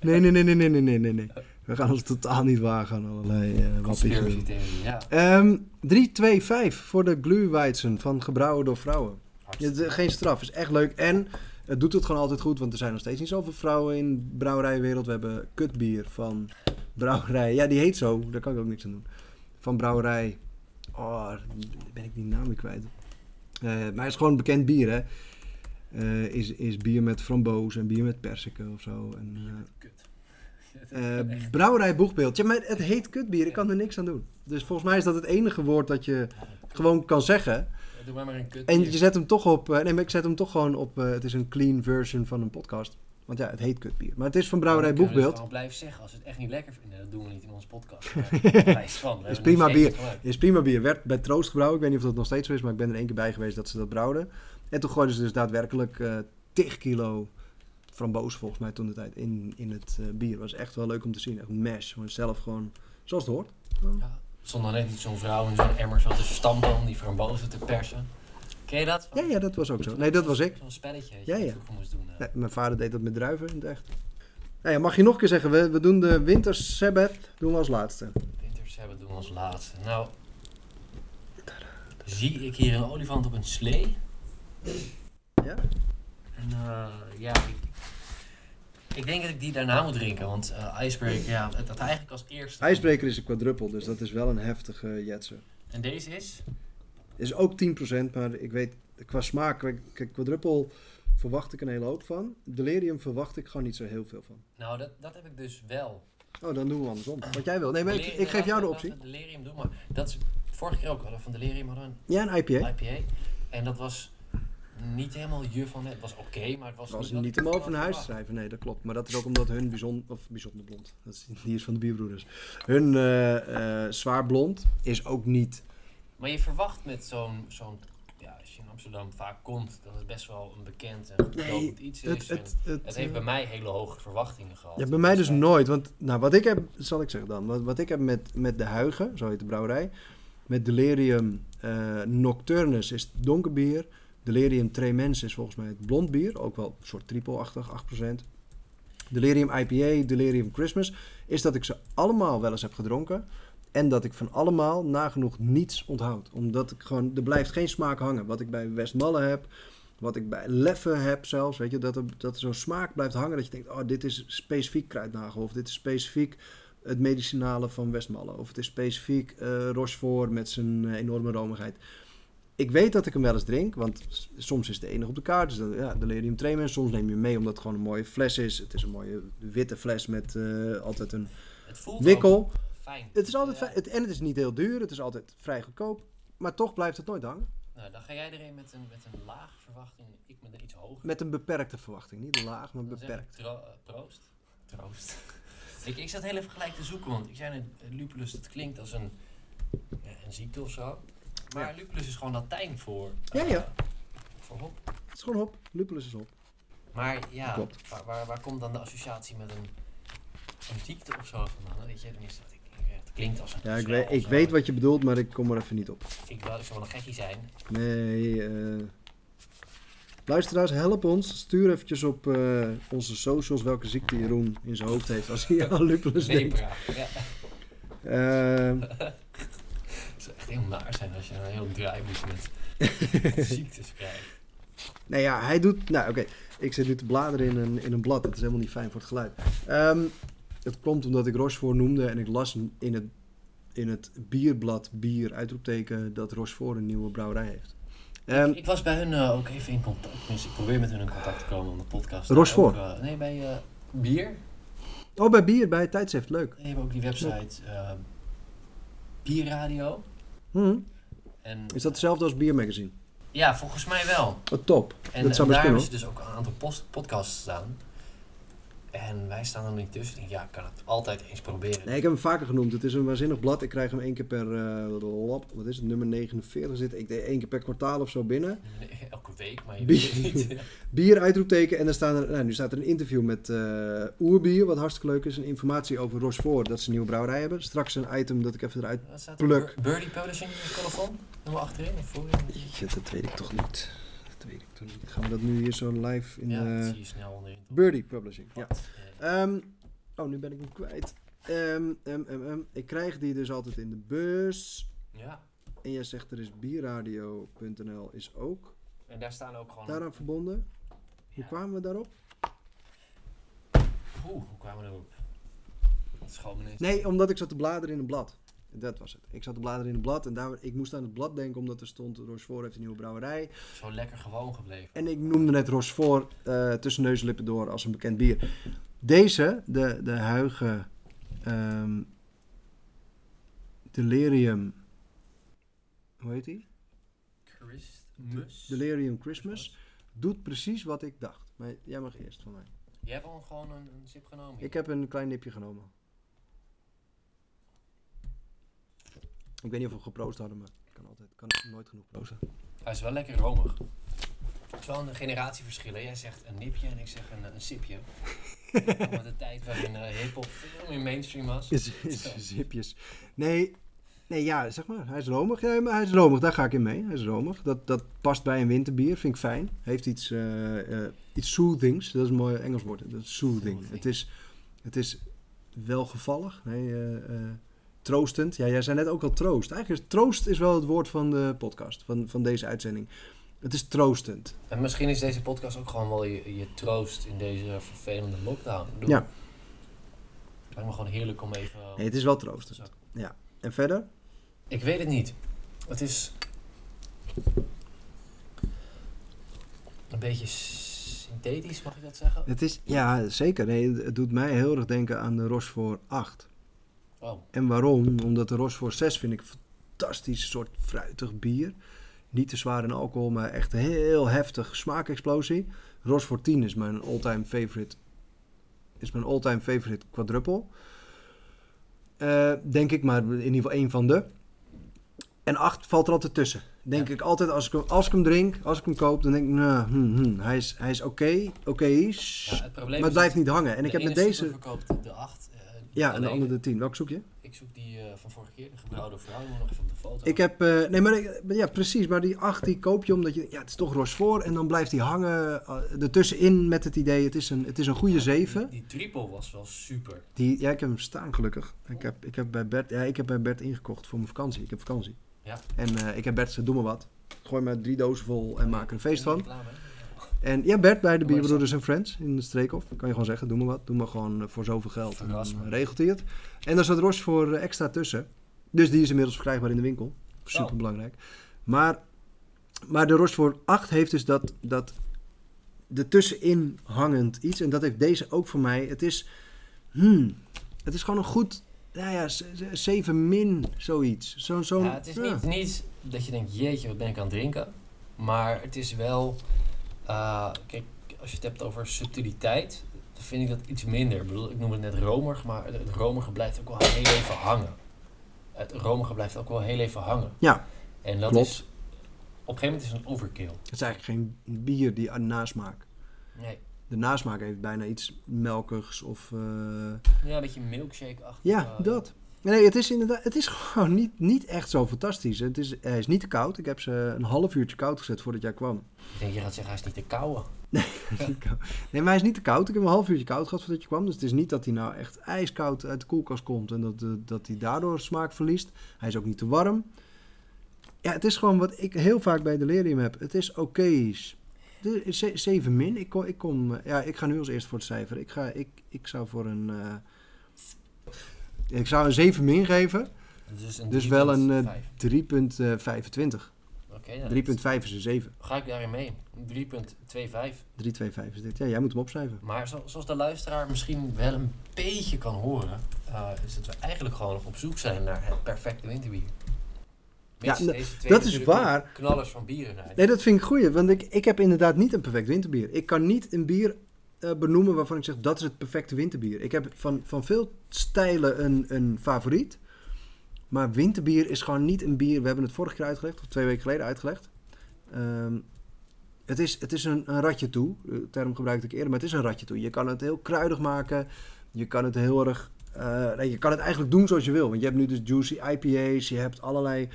A: Nee, nee, nee, nee, nee, nee, nee, nee. We gaan ons totaal niet wagen aan allerlei eh, uh,
B: wappies. Eh, ja.
A: Ehm, um, 3.25 voor de Glühweizen van Gebrouwen door Vrouwen. Geen straf, is echt leuk. En het doet het gewoon altijd goed, want er zijn nog steeds niet zoveel vrouwen in de brouwerijwereld. We hebben kutbier van brouwerij. Ja, die heet zo, daar kan ik ook niks aan doen. Van brouwerij. Oh, ben ik die naam weer kwijt. Eh, maar het is gewoon bekend bier, hè? Eh, is, is bier met framboos en bier met persiken of zo. En, eh,
B: Kut.
A: eh, brouwerij Boegbeeld. Ja, maar het heet kutbier. Ik kan er niks aan doen. Dus volgens mij is dat het enige woord dat je gewoon kan zeggen.
B: Doe maar maar een kut.
A: En je zet hem toch op... eh, nee, maar ik zet hem toch gewoon op... eh, het is een clean version van een podcast. Want ja, het heet kutbier. Maar het is van brouwerij
B: kunnen we het
A: Boegbeeld.
B: gewoon blijven zeggen als we het echt niet lekker vinden. Dat doen we niet in onze podcast. Van.
A: Is prima bier. Is prima bier. Werd bij Troost gebrouwen. Ik weet niet of dat nog steeds zo is. Maar ik ben er één keer bij geweest dat ze dat brouwden. En toen gooiden ze dus daadwerkelijk eh 10 kilo framboos volgens mij toen de tijd in, in het bier. was echt wel leuk om te zien. Echt mash. Gewoon zelf gewoon zoals het hoort.
B: Ja. Stond dan net niet zo'n vrouw in zo'n emmer zo te stampen om die frambozen te persen. Ken je dat?
A: Ja, ja, dat was ook zo. Nee, dat was ik.
B: Zo'n spelletje dat
A: Ja,
B: je
A: ja.
B: moest doen.
A: Nee, mijn vader deed dat met druiven in het echt. Nou ja, mag je nog een keer zeggen, we, we doen de Winter Sabbath doen we als laatste.
B: Winters hebben doen als laatste. Nou, zie ik hier een olifant op een slee.
A: Ja?
B: En eh, ja, ik, ik denk dat ik die daarna moet drinken. Want eh Icebreaker, ja, dat, eigenlijk als eerste.
A: IJsbreker is een quadruppel, dus dat is wel een heftige jetser.
B: En deze is?
A: Is ook 10%, maar ik weet, qua smaak, kijk, quadruppel verwacht ik een hele hoop van. Delirium verwacht ik gewoon niet zo heel veel van.
B: Nou, dat, dat heb ik dus wel.
A: Oh, dan doen we andersom. Wat jij wil. Nee, maar ik, ik geef jou de optie.
B: Delirium doen, maar dat is vorige keer ook. Hadden van Delirium hadden
A: Ja, een IPA.
B: IPA. En dat was niet helemaal je van het. Was oké, maar het was,
A: was niet
B: ik
A: om over naar huis te schrijven. Nee, dat klopt. Maar dat is ook omdat hun bijzonder, of bijzonder blond, dat is, die is van de bierbroeders. Hun eh, eh, zwaar blond is ook niet
B: Maar je verwacht met zo'n, zo'n ja, als je in Amsterdam vaak komt, dat het best wel een bekend en
A: Nee,
B: iets is.
A: Het,
B: en
A: het, het,
B: het heeft
A: eh,
B: bij mij hele hoge verwachtingen gehad.
A: ja, bij mij dus
B: wij-
A: nooit. Want nou, wat ik heb, zal ik zeggen dan. Wat, wat ik heb met, met de Huigen, zo heet de brouwerij. Met Delirium Nocturnus is het donker bier. Delirium Tremens is volgens mij het blond bier. Ook wel een soort triple-achtig, 8%. Delirium IPA, Delirium Christmas. Is dat ik ze allemaal wel eens heb gedronken. En dat ik van allemaal nagenoeg niets onthoud. Omdat ik gewoon, er blijft geen smaak hangen. Wat ik bij Westmalle heb, wat ik bij Leffe heb zelfs. Weet je, dat er, dat zo'n smaak blijft hangen. Dat je denkt, oh, dit is specifiek kruidnagel. Of dit is specifiek het medicinale van Westmalle. Of het is specifiek eh Rochefort met zijn eh, enorme romigheid. Ik weet dat ik hem wel eens drink, want soms is het de enige op de kaart. Dus dan, ja, Delirium Tremens. Soms neem je hem mee omdat het gewoon een mooie fles is. Het is een mooie witte fles met eh, altijd een
B: Het voelt
A: wikkel.
B: fijn.
A: Het is altijd
B: Ja.
A: fijn. En het is niet heel duur. Het is altijd vrij goedkoop. Maar toch blijft het nooit hangen.
B: Nou, dan ga jij erin met een, met een lage verwachting. Ik met een iets hoger.
A: Met een beperkte verwachting. Niet laag, maar
B: Dan
A: beperkt.
B: tro- eh, proost. Troost. ik, ik zat heel even gelijk te zoeken, want ik zei net, eh, lupulus, het klinkt als een, een ziekte of zo. Maar lupulus is gewoon Latijn voor,
A: Ja,
B: eh,
A: ja.
B: voor hop.
A: Het is gewoon hop. Lupulus is op.
B: Maar ja,
A: Klopt.
B: Waar, waar, waar komt dan de associatie met een, een ziekte of zo vandaan? Weet je, tenminste, ik, ik, het klinkt als een
A: Ja, ik, weet, ik
B: zo.
A: weet wat je bedoelt, maar ik kom er even niet op.
B: Ik wil zou wel een gekkie zijn.
A: Nee, eh luisteraars, help ons. Stuur eventjes op eh, onze socials welke ziekte Jeroen in zijn hoofd heeft als hij aan lupulus denkt.
B: Ja.
A: Ehm,
B: zou echt heel naar zijn als je een heel draaiboek met ziektes krijgt.
A: nou ja, hij doet... Nou, oké. Ik zit nu te bladeren in een, in een blad. Dat is helemaal niet fijn voor het geluid. Ehm, het komt omdat ik Rochefort noemde en ik las in het, in het bierblad bier uitroepteken dat Rochefort een nieuwe brouwerij heeft. Ehm,
B: ik was bij hun eh, ook even in contact. Tenminste, ik probeer met hun in contact te komen om de podcast.
A: Rochefort?
B: Ook, eh, nee, bij eh, bier.
A: oh, bij bier, bij tijdschrift. Leuk.
B: Die hebben ook die website. eh, bierradio.
A: Hm.
B: En,
A: Is dat hetzelfde als Beer Magazine?
B: Ja, volgens mij wel.
A: Oh, top.
B: En,
A: dat
B: en daar hebben ze dus ook een aantal post- podcasts staan. En wij staan er niet tussen. Ik denk, ja, ik kan het altijd eens proberen.
A: Nee, ik heb hem vaker genoemd. Het is een waanzinnig blad. Ik krijg hem één keer per eh, lap. Wat is het? Nummer 49 zit. Ik deed één keer per kwartaal of zo binnen.
B: Elke week, maar je
A: Bier-
B: weet het niet.
A: Bier uitroepteken. En dan staan er, nou, nu staat er een interview met eh Oerbier. Wat hartstikke leuk is. En informatie over Rochefort. Dat ze een nieuwe brouwerij hebben. Straks een item dat ik even eruit... Pluk.
B: er? Birdie Publishing colofon? Helemaal achterin of voorin?
A: Jeetje, dat weet ik toch niet. Weet ik toch niet. Gaan we dat nu hier zo live in
B: ja, dat
A: de...
B: zie je snel onderin.
A: Birdie Publishing. Ja. Ehm, oh, nu ben ik hem kwijt. Ehm, ehm. Ik krijg die dus altijd in de bus.
B: Ja,
A: En jij zegt er is bierradio.nl is ook
B: en daar staan ook gewoon...
A: daaraan verbonden. Hoe kwamen we daarop?
B: Oeh, hoe kwamen we erop? Dat is gewoon.
A: Nee, omdat ik zat te bladeren in een blad. Dat was het. Ik zat te bladeren in een blad en daar, ik moest aan het blad denken omdat er stond Rochefort heeft een nieuwe brouwerij.
B: Zo lekker gewoon gebleven.
A: En ik noemde net Rochefort eh, tussen neus en lippen door als een bekend bier. Deze, de, de huige ehm, Delirium, hoe heet die?
B: Christmas?
A: Delirium Christmas, doet precies wat ik dacht. Maar jij mag eerst van mij.
B: Je hebt al gewoon een, een sip genomen.
A: Ik heb een klein nipje genomen. Ik weet niet of we geproost hadden, maar ik kan altijd, kan nooit genoeg proosten.
B: Hij is wel lekker romig. Het is wel een generatieverschil. hè. Jij zegt een nipje en ik zeg een, een sipje. Met de tijd waarin eh hip-hop veel meer mainstream was.
A: Is, is, zipjes. Nee, nee, ja, zeg maar, hij is romig. Ja, maar hij is romig, daar ga ik in mee. Hij is romig. Dat, dat past bij een winterbier, vind ik fijn. Heeft iets, eh, eh, iets soothings, dat is een mooi Engels woord. Dat is soothing. Het, is, het is welgevallig, nee, eh, eh, troostend. Ja, jij zei net ook al troost. Eigenlijk is troost is wel het woord van de podcast, van, van deze uitzending. Het is troostend.
B: En misschien is deze podcast ook gewoon wel je, je troost in deze vervelende lockdown.
A: Ja.
B: Het lijkt me gewoon heerlijk om even...
A: Nee, het is wel troostend. Ja. En verder?
B: Ik weet het niet. Het is... Een beetje synthetisch, mag ik dat zeggen?
A: Het is, ja, zeker. Nee, het doet mij heel erg denken aan de Rochefort 8.
B: Oh,
A: En waarom? Omdat de Rochefort 6 vind ik een fantastisch soort fruitig bier. Niet te zwaar in alcohol, maar echt heel heftig smaakexplosie. Rochefort 10 is mijn all-time favorite. Is mijn all-time favorite quadruple. Eh, denk ik, maar in ieder geval één van de. En 8 valt er altijd tussen. Denk
B: Ja.
A: ik altijd, als ik, hem, als ik hem drink, als ik hem koop, dan denk ik, nou, hm, hm, hij is, hij is oké, oké,
B: ja, probleem
A: maar het blijft niet hangen. En ik heb met deze,
B: verkoopt de 8.
A: Ja, en de andere de 10. Welke zoek je?
B: Ik zoek die eh, van vorige keer, de gebrouwde vrouw. Moet nog even op de foto.
A: Ik heb, eh, nee, maar ik- ja, precies. Maar die 8 die koop je omdat je, ja, het is toch Rochefort. En dan blijft die hangen uh, ertussenin met het idee, het is een, het is een goede 7.
B: Die, die triple was wel super.
A: Die, ja, ik heb hem staan gelukkig. Ik heb, ik heb bij Bert, ja, ik heb bij Bert ingekocht voor mijn vakantie. Ik heb vakantie.
B: Ja.
A: En ik heb Bert gezegd, doe maar wat. Gooi maar drie dozen vol en maak er een feest van.
B: Reclame?
A: En ja, Bert bij de Bierbroeders en Friends in de Streekhof. Kan je gewoon zeggen, doe maar wat. Doe maar gewoon eh, voor zoveel geld. En
B: Verras
A: dan
B: me.
A: regelt hij het. En daar zat Roche voor eh, extra tussen. Dus die is inmiddels verkrijgbaar in de winkel. Super belangrijk. Maar, maar de Roche voor 8 heeft dus dat, dat ertussenin hangend iets. En dat heeft deze ook voor mij. Het is, hmm, het is gewoon een goed, nou ja, 7 min zoiets. Zo, zo'n,
B: Ja, het is
A: ja.
B: niet, niet dat je denkt, jeetje, wat ben ik aan het drinken. Maar het is wel, eh, kijk, als je het hebt over subtiliteit, dan vind ik dat iets minder. Ik bedoel, ik noem het net romig, maar het, romige blijft ook wel heel even hangen. Het romige blijft ook wel heel even hangen.
A: Ja,
B: En dat
A: klopt.
B: is, op een gegeven moment is het een overkill.
A: Het is eigenlijk geen bier die een nasmaak.
B: Nee,
A: De nasmaak heeft bijna iets melkigs of... eh,
B: ja, een beetje milkshake-achtig.
A: Ja,
B: eh,
A: dat. Nee, het is inderdaad, het is gewoon niet, niet echt zo fantastisch. Het is, hij is niet te koud. Ik heb ze een half uurtje koud gezet voordat jij kwam.
B: Ik denk, je gaat zeggen, hij is niet te kouwen.
A: nee, maar hij is niet te koud. Ik heb hem een half uurtje koud gehad voordat je kwam. Dus het is niet dat hij nou echt ijskoud uit de koelkast komt en dat, eh, dat hij daardoor smaak verliest. Hij is ook niet te warm. Ja, het is gewoon wat ik heel vaak bij Delirium heb. Het is. De- ze- 7 min. Ik, kom, ik, kom, eh, ja, ik ga nu als eerst voor het cijfer. Ik, ga, ik, ik zou voor een... eh, ik zou een 7 min geven.
B: Dus, een
A: Dus wel een
B: 3,5.
A: eh, 3,25.
B: Oké. Oké, ja,
A: 3,5 is een 7.
B: Ga ik daarin mee? 3,25.
A: 3,25 is dit. Ja, jij moet hem opschrijven.
B: Maar zo- zoals de luisteraar misschien wel een beetje kan horen, eh, is dat we eigenlijk gewoon nog op zoek zijn naar het perfecte winterbier. Mits
A: Ja,
B: deze twee
A: dat is waar.
B: Knallers van bieren.
A: Nee, dat vind ik goed. Want ik, ik heb inderdaad niet een perfect winterbier. Ik kan niet een bier benoemen waarvan ik zeg dat is het perfecte winterbier. Ik heb van, van veel stijlen een, een favoriet. Maar winterbier is gewoon niet een bier. We hebben het vorige keer uitgelegd, of twee weken geleden uitgelegd. Ehm, het is, het is een, een ratje toe. De term gebruikte ik eerder, maar het is een ratje toe. Je kan het heel kruidig maken. Je kan het heel erg. eh, nee, je kan het eigenlijk doen zoals je wil. Want je hebt nu dus juicy IPA's. Je hebt allerlei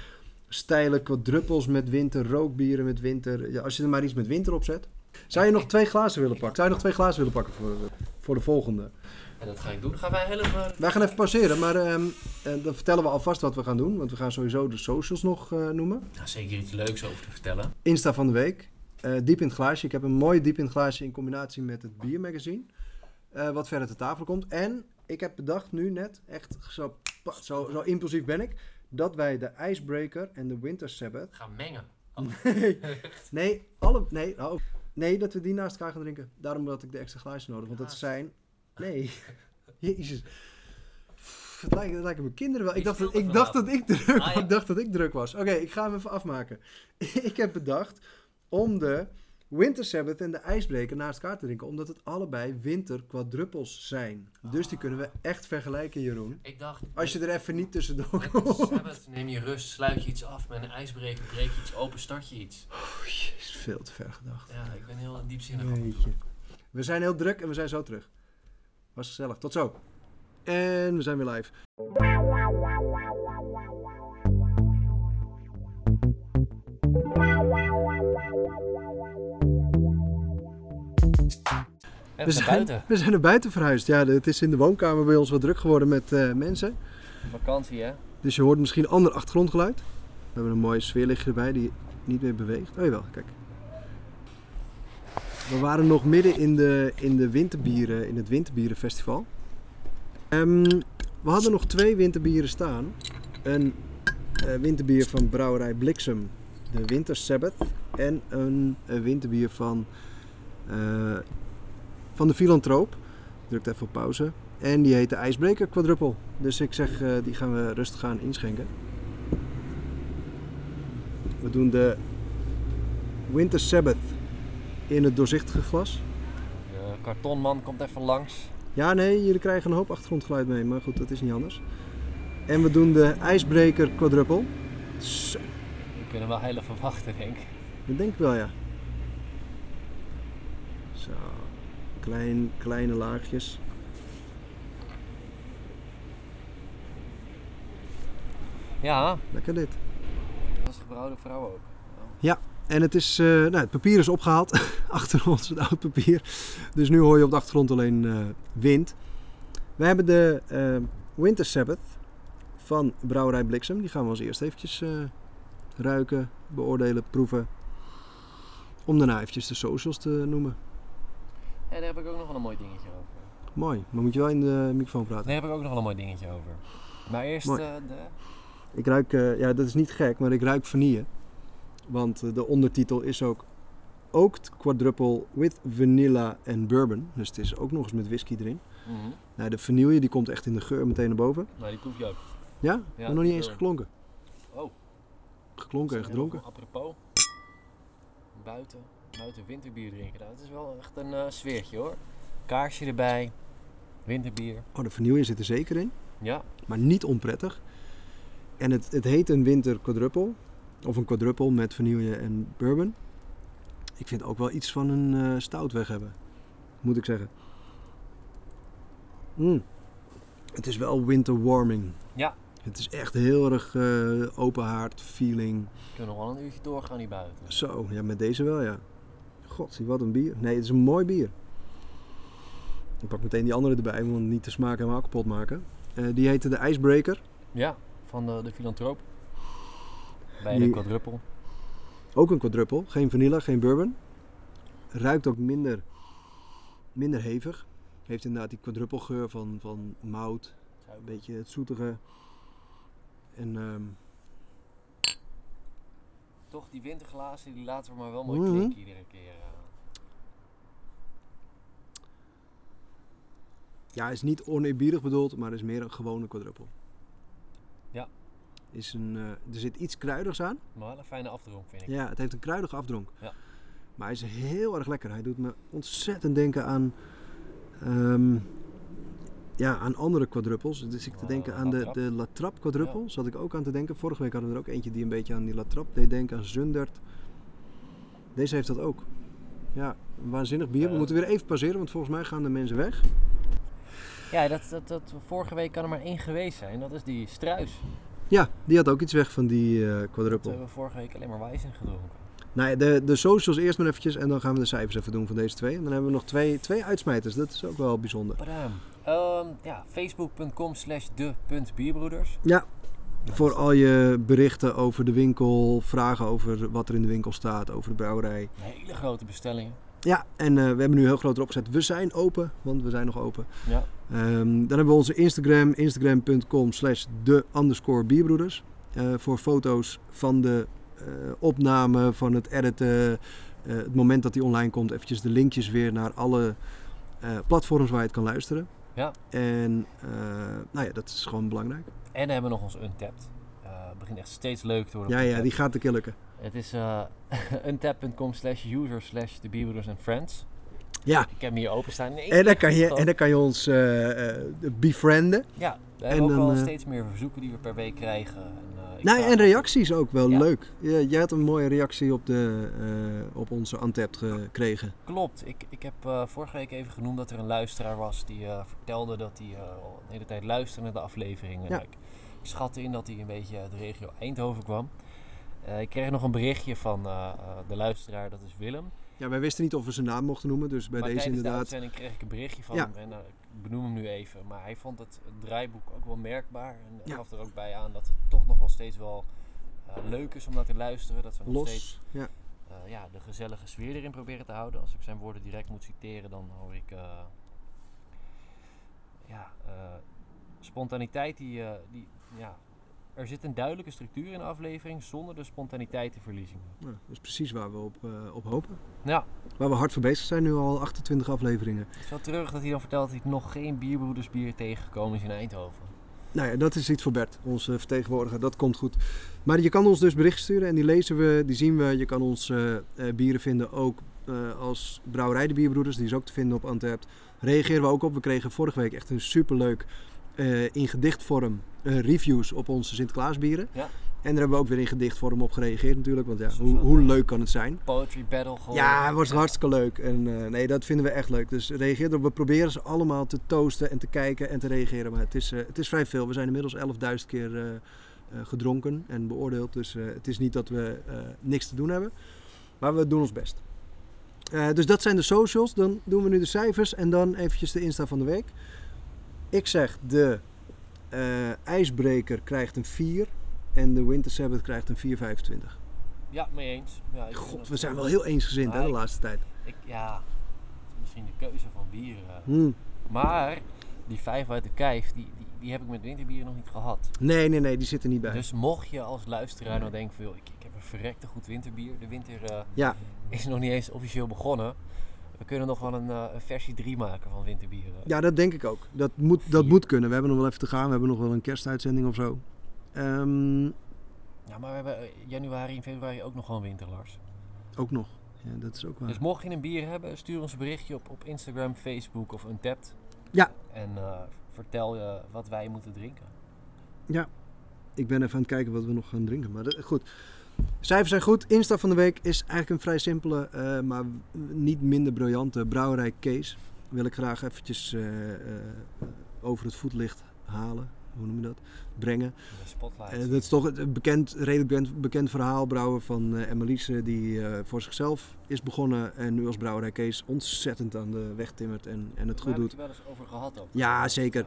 A: stijlen quadruppels met winter, rookbieren met winter. Ja, als je er maar iets met winter op zet. Zou je nog twee glazen willen pakken? Zou je nog twee glazen willen pakken voor, voor de volgende?
B: En dat ga ik doen. Gaan wij helemaal...
A: Wij gaan even pauzeren, maar ehm, eh, dan vertellen we alvast wat we gaan doen. Want we gaan sowieso de socials nog eh, noemen.
B: Nou, zeker iets leuks over te vertellen.
A: Insta van de week. eh, diep in het glaasje. Ik heb een mooi diep in het glaasje in combinatie met het biermagazine. eh, wat verder te tafel komt. En ik heb bedacht nu net, echt zo, zo, zo impulsief ben ik, dat wij de Icebreaker en de Winter Sabbath
B: Gaan mengen.
A: Nee, nee, alle, nee, oh, nee, dat we die naast elkaar gaan drinken. Daarom had ik de extra glaasjes nodig. Want dat zijn. Nee. Jezus. Het lijken, het lijken mijn kinderen wel. Ik dacht, dat, ik, dacht dat ik druk
B: Ah, ja.
A: Ik dacht dat ik druk was. Oké, ik ga hem even afmaken. ik heb bedacht om de Winter Sabbath en de IJsbreker naast elkaar te drinken. Omdat het allebei winter quadruppels zijn. Dus die kunnen we echt vergelijken, Jeroen.
B: Ik dacht...
A: Als je er even niet tussendoor komt.
B: Sabbath neem je rust, sluit je iets af. Met een ijsbreker breek je iets open, start je iets.
A: Oh, jezus, veel te ver gedacht.
B: Ja, ik ben heel diepzinnig.
A: Jeetje. We zijn heel druk en we zijn zo terug. Was gezellig. Tot zo. En we zijn weer live. We
B: naar
A: zijn,
B: buiten.
A: we zijn er buiten verhuisd. Ja, het is in de woonkamer bij ons wat druk geworden met eh, mensen.
B: Vakantie, hè?
A: Dus je hoort misschien ander achtergrondgeluid. We hebben een mooie sfeerlichtje erbij die niet meer beweegt. Oh jawel, kijk. We waren nog midden in, de, in, de winterbieren, in het Winterbierenfestival. Ehm, we hadden nog twee winterbieren staan. Een eh, winterbier van brouwerij Bliksem, de Winter Sabbath. En een, eh, winterbier van, eh, van de Filantroop. Ik druk even op pauze. En die heet de IJsbreker Quadruple. Dus ik zeg, eh, die gaan we rustig gaan inschenken. We doen de Winter Sabbath in het doorzichtige glas.
B: De kartonman komt even langs.
A: Ja, nee, jullie krijgen een hoop achtergrondgeluid mee, maar goed, dat is niet anders. En we doen de IJsbreker Quadruple. Zo,
B: We kunnen wel heel even wachten, denk ik.
A: dat denk ik wel, ja. Zo, klein, kleine laagjes.
B: Ja,
A: Lekker dit.
B: dat is gebrouwde vrouw ook.
A: En het, is, eh, nou, het papier is opgehaald achter ons, het oud papier. Dus nu hoor je op de achtergrond alleen eh, wind. We hebben de eh, Winter Sabbath van Brouwerij Bliksem. Die gaan we als eerst eventjes ruiken, beoordelen, proeven. Om daarna eventjes de socials te noemen.
B: Ja, daar heb ik ook nog wel een mooi dingetje over.
A: Mooi, maar moet je wel in de microfoon praten.
B: Daar heb ik ook nog wel een mooi dingetje over. Maar eerst eh, de...
A: Ik ruik, eh, ja dat is niet gek, maar ik ruik vanille. Want eh, de ondertitel is ook Oaked Quadruple with Vanilla and Bourbon. Dus het is ook nog eens met whisky erin.
B: Mhm.
A: Nou, de vanille die komt echt in de geur meteen naar boven.
B: Nou, die proef je ook.
A: Ja?
B: Ja,
A: nog niet eens
B: geur.
A: geklonken.
B: Oh.
A: Geklonken en gedronken.
B: Apropos. Buiten, buiten winterbier drinken. Nou, het is wel echt een eh, sfeertje hoor. Kaarsje erbij. Winterbier.
A: Oh, de vanille zit er zeker in.
B: Ja.
A: Maar niet onprettig. En het, het heet een winter quadruple. Of een quadruple met vanille en bourbon. Ik vind ook wel iets van een eh, stout weg hebben. Moet ik zeggen. Mm. Het is wel winter warming.
B: Ja.
A: Het is echt heel erg eh, open haard feeling.
B: We kunnen nog wel een uurtje doorgaan hier buiten.
A: Zo, ja, met deze wel, ja. God, wat een bier. Nee, het is een mooi bier. Ik pak meteen die andere erbij, om niet de smaak helemaal kapot maken. Eh, die heette de Icebreaker.
B: Ja, van de, de filantroop. Bij
A: Die-
B: de quadruppel.
A: Ook een quadruple. Geen vanilla, geen bourbon. Ruikt ook minder, minder hevig. Heeft inderdaad die quadruple geur van, van mout. Een beetje het zoetige. En ehm,
B: toch die winterglazen, die laten we maar wel mooi
A: Mhm.
B: klinken iedere keer. eh.
A: Ja, is niet oneerbiedig bedoeld, maar is meer een gewone quadruppel.
B: Ja.
A: Is een, eh, er zit iets kruidigs aan.
B: Maar wel een fijne afdronk vind ik.
A: Ja, het heeft een kruidige afdronk.
B: Ja.
A: Maar hij is heel erg lekker. Hij doet me ontzettend denken aan, ehm, ja, aan andere quadruppels. Dus ik te denken aan de,
B: Trappe.
A: de La Trappe quadruppel. Zat ik ook aan te denken. Vorige week hadden we er ook eentje die een beetje aan die La Trappe deed denken. Aan Zundert. Deze heeft dat ook. Ja, waanzinnig bier. We moeten weer even passeren, want volgens mij gaan de mensen weg.
B: Ja, dat, dat, dat, vorige week kan er maar één geweest zijn. Dat is die struis.
A: Ja, die had ook iets weg van die
B: We
A: quadruppel.
B: hebben vorige week alleen maar wijzing gedronken.
A: Nou de, de socials eerst maar eventjes en dan gaan we de cijfers even doen van deze twee. En dan hebben we nog twee, twee uitsmijters. Dat is ook wel bijzonder.
B: Ehm, ja, facebook.com slash de.bierbroeders.
A: Ja, voor al je berichten over de winkel, vragen over wat er in de winkel staat, over de brouwerij.
B: Hele grote bestellingen.
A: Ja, en eh, we hebben nu heel groot erop gezet. We zijn open, want we zijn nog open.
B: Ja.
A: Ehm, dan hebben we onze Instagram, instagram.com slash de underscore bierbroeders. Eh, voor foto's van de eh, opname, van het editen. het moment dat die online komt, eventjes de linkjes weer naar alle platforms waar je het kan luisteren.
B: Ja.
A: En eh, nou ja, dat is gewoon belangrijk.
B: En we hebben nog ons Untapped. Eh, Het begint echt steeds leuk te worden.
A: Ja, ja, die gaat een keer lukken.
B: Het is eh untapped.com slash user slash de bierbroeders en friends.
A: Ja,
B: Ik heb hem hier openstaan. Nee,
A: en dan kan je,
B: gewoon-
A: en dan kan je ons eh, befrienden.
B: Ja, we
A: en
B: hebben ook
A: dan,
B: wel
A: eh,
B: steeds meer verzoeken die we per week krijgen. En, eh,
A: Nou, en reacties ook wel
B: Ja.
A: leuk. Je- Jij had een mooie reactie op, de, eh, op onze Antept gekregen.
B: Klopt. Ik, ik heb vorige week even genoemd dat er een luisteraar was die vertelde dat hij al de hele tijd luisterde naar de afleveringen.
A: Ja.
B: Ik, ik schatte in dat hij een beetje uit de regio Eindhoven kwam. Ik kreeg nog een berichtje van de luisteraar, dat is Willem.
A: Ja, wij wisten niet of we zijn naam mochten noemen, dus bij
B: maar
A: deze
B: tijdens de
A: inderdaad.
B: uitzending kreeg ik een berichtje van
A: Ja.
B: hem. En nou, benoem hem nu even. Maar hij vond het, het draaiboek ook wel merkbaar. En
A: Ja.
B: gaf er ook bij aan dat het toch nog wel steeds wel eh, leuk is om naar te luisteren. Dat we nog steeds.
A: Ja.
B: eh, ja, de gezellige sfeer erin proberen te houden. Als ik zijn woorden direct moet citeren, dan hoor ik. eh, ja, spontaniteit die, die. Ja, er zit een duidelijke structuur in de aflevering zonder de spontaniteit te verliezen.
A: Nou, dat is precies waar we op, eh, op hopen.
B: Ja,
A: Waar we hard voor bezig zijn, nu al 28 afleveringen.
B: het is wel terug dat hij dan vertelt dat hij nog geen bierbroedersbier tegengekomen is in Eindhoven.
A: Nou ja, dat is iets voor Bert, onze vertegenwoordiger. Dat komt goed. Maar je kan ons dus berichten sturen en die lezen we, die zien we. Je kan ons eh, eh, bieren vinden ook als Brouwerij de Bierbroeders. Die is ook te vinden op Antwerp. Reageren we ook op. We kregen vorige week echt een superleuk eh in gedichtvorm reviews op onze Sinterklaasbieren.
B: Ja.
A: En daar hebben we ook weer in gedichtvorm op gereageerd natuurlijk. Want ja, hoe, hoe
B: eh,
A: leuk kan het zijn?
B: Poetry battle gewoon.
A: Ja, het was hartstikke leuk. En eh, nee, dat vinden we echt leuk. Dus reageer erop. We proberen ze allemaal te toasten en te kijken en te reageren. Maar het is, eh, het is vrij veel. We zijn inmiddels 11.000 keer eh, eh, gedronken en beoordeeld. Dus eh, het is niet dat we eh, niks te doen hebben. Maar we doen ons best. Eh, dus dat zijn de socials. Dan doen we nu de cijfers en dan eventjes de Insta van de week. Ik zeg de eh, ijsbreker krijgt een 4 en de Winter Sabbath krijgt een 4,25.
B: Ja, mee eens. Ja, ik
A: God, we zijn wel heel eensgezind hè, de
B: Ja, ik-
A: laatste tijd.
B: Ik, ja, misschien de keuze van bieren.
A: Hmm.
B: Maar die vijf uit de kijf, die, die, die heb ik met winterbieren nog niet gehad.
A: Nee, nee, nee, die zit er niet bij.
B: Dus mocht je als luisteraar nou denken van, joh, ik, ik heb een verrekte goed winterbier. De winter eh,
A: Ja,
B: is nog niet eens officieel begonnen. We kunnen nog wel een, eh, versie 3 maken van winterbieren.
A: ja, dat denk ik ook. Dat moet, dat moet kunnen. We hebben nog wel even te gaan. We hebben nog wel een kerstuitzending of zo. Ehm,
B: Ja, maar we hebben eh, januari en februari ook nog gewoon winter, Lars.
A: ook nog. Ja, dat is ook waar.
B: Dus mocht je een bier hebben, stuur ons een berichtje op, op Instagram, Facebook of Untapped.
A: Ja.
B: En eh, vertel je wat wij moeten drinken.
A: Ik ben even aan het kijken wat we nog gaan drinken. Maar dat- goed. Cijfers zijn goed. Insta van de week is eigenlijk een vrij simpele, eh, maar niet minder briljante brouwerij Kees. Wil ik graag eventjes eh, eh, over het voetlicht halen. Hoe noem je dat? Brengen.
B: De spotlight.
A: Dat is toch een bekend, redelijk bekend, bekend verhaal. Brouwer van Emeliese, die voor zichzelf is begonnen. En nu als brouwerij Kees ontzettend aan de weg timmert en, en het goed
B: Daar
A: doet.
B: heb je het wel eens over gehad ook.
A: Ja, zeker.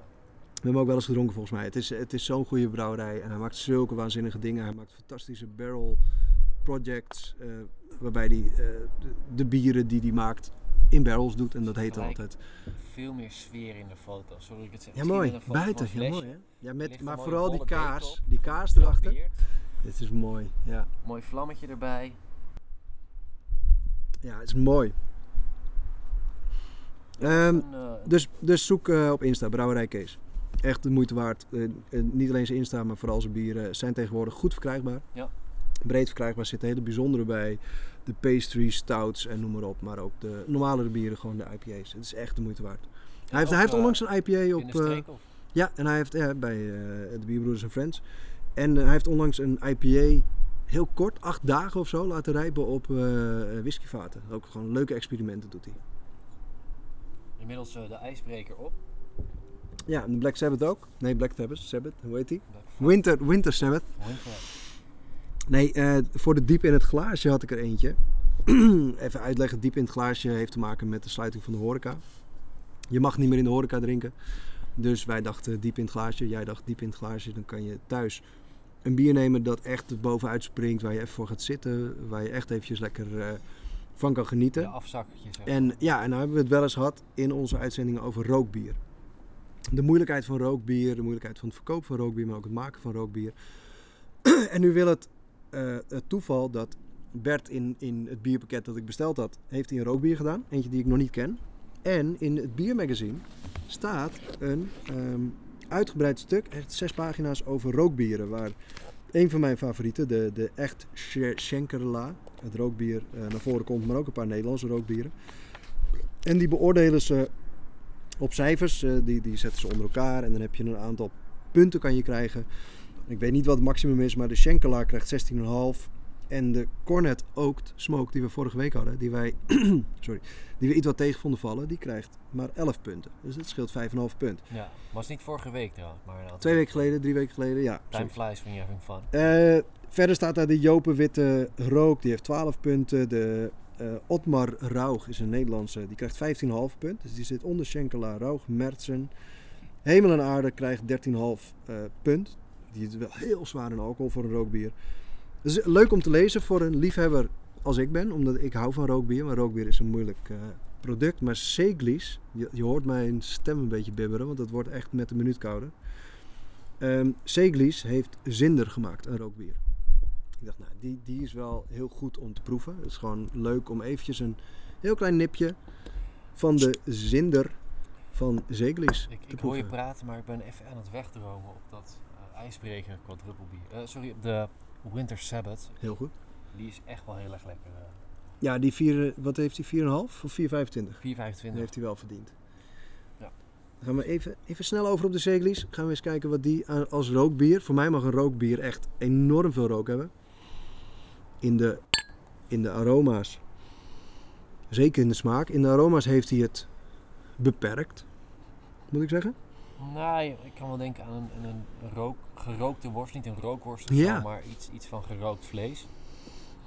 A: We hebben ook wel eens gedronken volgens mij. Het is, het is zo'n goede brouwerij en hij maakt zulke waanzinnige dingen. Hij maakt fantastische barrel projects. eh, waarbij hij eh, de, de bieren die hij maakt in barrels doet. En dat heet altijd.
B: Veel meer sfeer in de foto. Sorry ik het zeg.
A: Ja, mooi. Buiten.
B: een
A: Ja, mooi hè? Ja, met, maar vooral die kaars.
B: op.
A: Die kaars erachter. Dit is mooi. Ja,
B: Mooi vlammetje erbij.
A: ja het is mooi. Ehm,
B: eh,
A: dus, dus zoek op Insta, Brouwerij Kees. Echt de moeite waard. Eh, eh, niet alleen zijn Insta, maar vooral zijn bieren zijn tegenwoordig goed verkrijgbaar.
B: Ja.
A: Breed verkrijgbaar zitten hele bijzondere bij. De pastries, stouts en noem maar op. Maar ook de normalere bieren, gewoon de IPA's. Het is echt de moeite waard. Hij heeft, hij heeft
B: eh,
A: onlangs een IPA
B: in
A: op... eh,
B: streek
A: ja, en hij heeft ja, bij eh, de Bierbroeders en Friends. En eh, hij heeft onlangs een IPA heel kort, acht dagen of zo, laten rijpen op eh whiskyvaten. Ook gewoon leuke experimenten doet hij.
B: Inmiddels eh, de ijsbreker op.
A: Ja, en de Black Sabbath ook. Nee, Black Sabbath, Sabbath, hoe heet die? Winter, Winter Sabbath.
B: Winter.
A: Nee, eh, voor de diep in het glaasje had ik er eentje. Even uitleggen, diep in het glaasje heeft te maken met de sluiting van de horeca. Je mag niet meer in de horeca drinken. Dus wij dachten diep in het glaasje. Jij dacht diep in het glaasje. Dan kan je thuis een bier nemen dat echt bovenuit springt. Waar je even voor gaat zitten. Waar je echt eventjes lekker eh, van kan genieten.
B: De afzakkertjes. zeg.
A: En ja, en nou hebben we het wel eens gehad in onze uitzendingen over rookbier. De moeilijkheid van rookbier, de moeilijkheid van het verkopen van rookbier, maar ook het maken van rookbier. en nu wil het, eh, het toeval dat Bert in, in het bierpakket dat ik besteld had, heeft hij een rookbier gedaan. Eentje die ik nog niet ken. En in het biermagazine staat een ehm, uitgebreid stuk, echt zes pagina's over rookbieren. Waar een van mijn favorieten, de, de echt Sch- Schenkerla, het rookbier, eh, naar voren komt. Maar ook een paar Nederlandse rookbieren. En die beoordelen ze op cijfers. eh, die, die zetten ze onder elkaar. En dan heb je een aantal punten kan je krijgen. Ik weet niet wat het maximum is, maar de Schenkerla krijgt 16,5. En de Cornet Oaked Smoke die we vorige week hadden, die wij, sorry, die we iets wat tegen vonden vallen, die krijgt maar 11 punten. Dus dat scheelt 5,5 punt.
B: Ja, was niet vorige week trouwens. Maar
A: Twee weken geleden, drie weken geleden, ja.
B: Time flies when you're having fun.
A: Eh, verder staat daar de Jopen Witte Rook, die heeft 12 punten. De eh, Otmar Rauch is een Nederlandse, die krijgt 15,5 punt. Dus die zit onder Schenkela, Rauch, Mertsen. Hemel en Aarde krijgt 13,5 eh, punt. Die is wel heel zwaar in alcohol voor een rookbier. Dus leuk om te lezen voor een liefhebber als ik ben, omdat ik hou van rookbier. Maar rookbier is een moeilijk eh, product. Maar Seeglis, je, hoort mijn stem een beetje bibberen, want het wordt echt met de minuut kouder. Seeglis heeft Zinder gemaakt, een rookbier. Ik dacht, nou, die, die is wel heel goed om te proeven. Het is gewoon leuk om eventjes een heel klein nipje van de Zinder van Seeglis
B: Ik,
A: te
B: ik hoor je praten, maar ik ben even aan het wegdromen op dat eh, ijsbreker quadruppelbier. Eh, sorry, op de Winter Sabbath.
A: Heel goed.
B: Die is echt wel heel erg lekker. eh
A: Ja, die vier, wat heeft hij? 4,5 of 4,25?
B: 4,25.
A: Die heeft hij wel verdiend.
B: Ja.
A: Dan gaan we even, even snel over op de Seeglis. Gaan we eens kijken wat die als rookbier. Voor mij mag een rookbier echt enorm veel rook hebben. In de, in de aroma's. Zeker in de smaak. In de aroma's heeft hij het beperkt. Moet ik zeggen?
B: Nou, ik kan wel denken aan een, een rook, gerookte worst. Niet een rookworst of
A: Ja.
B: zo, maar iets, iets van gerookt vlees.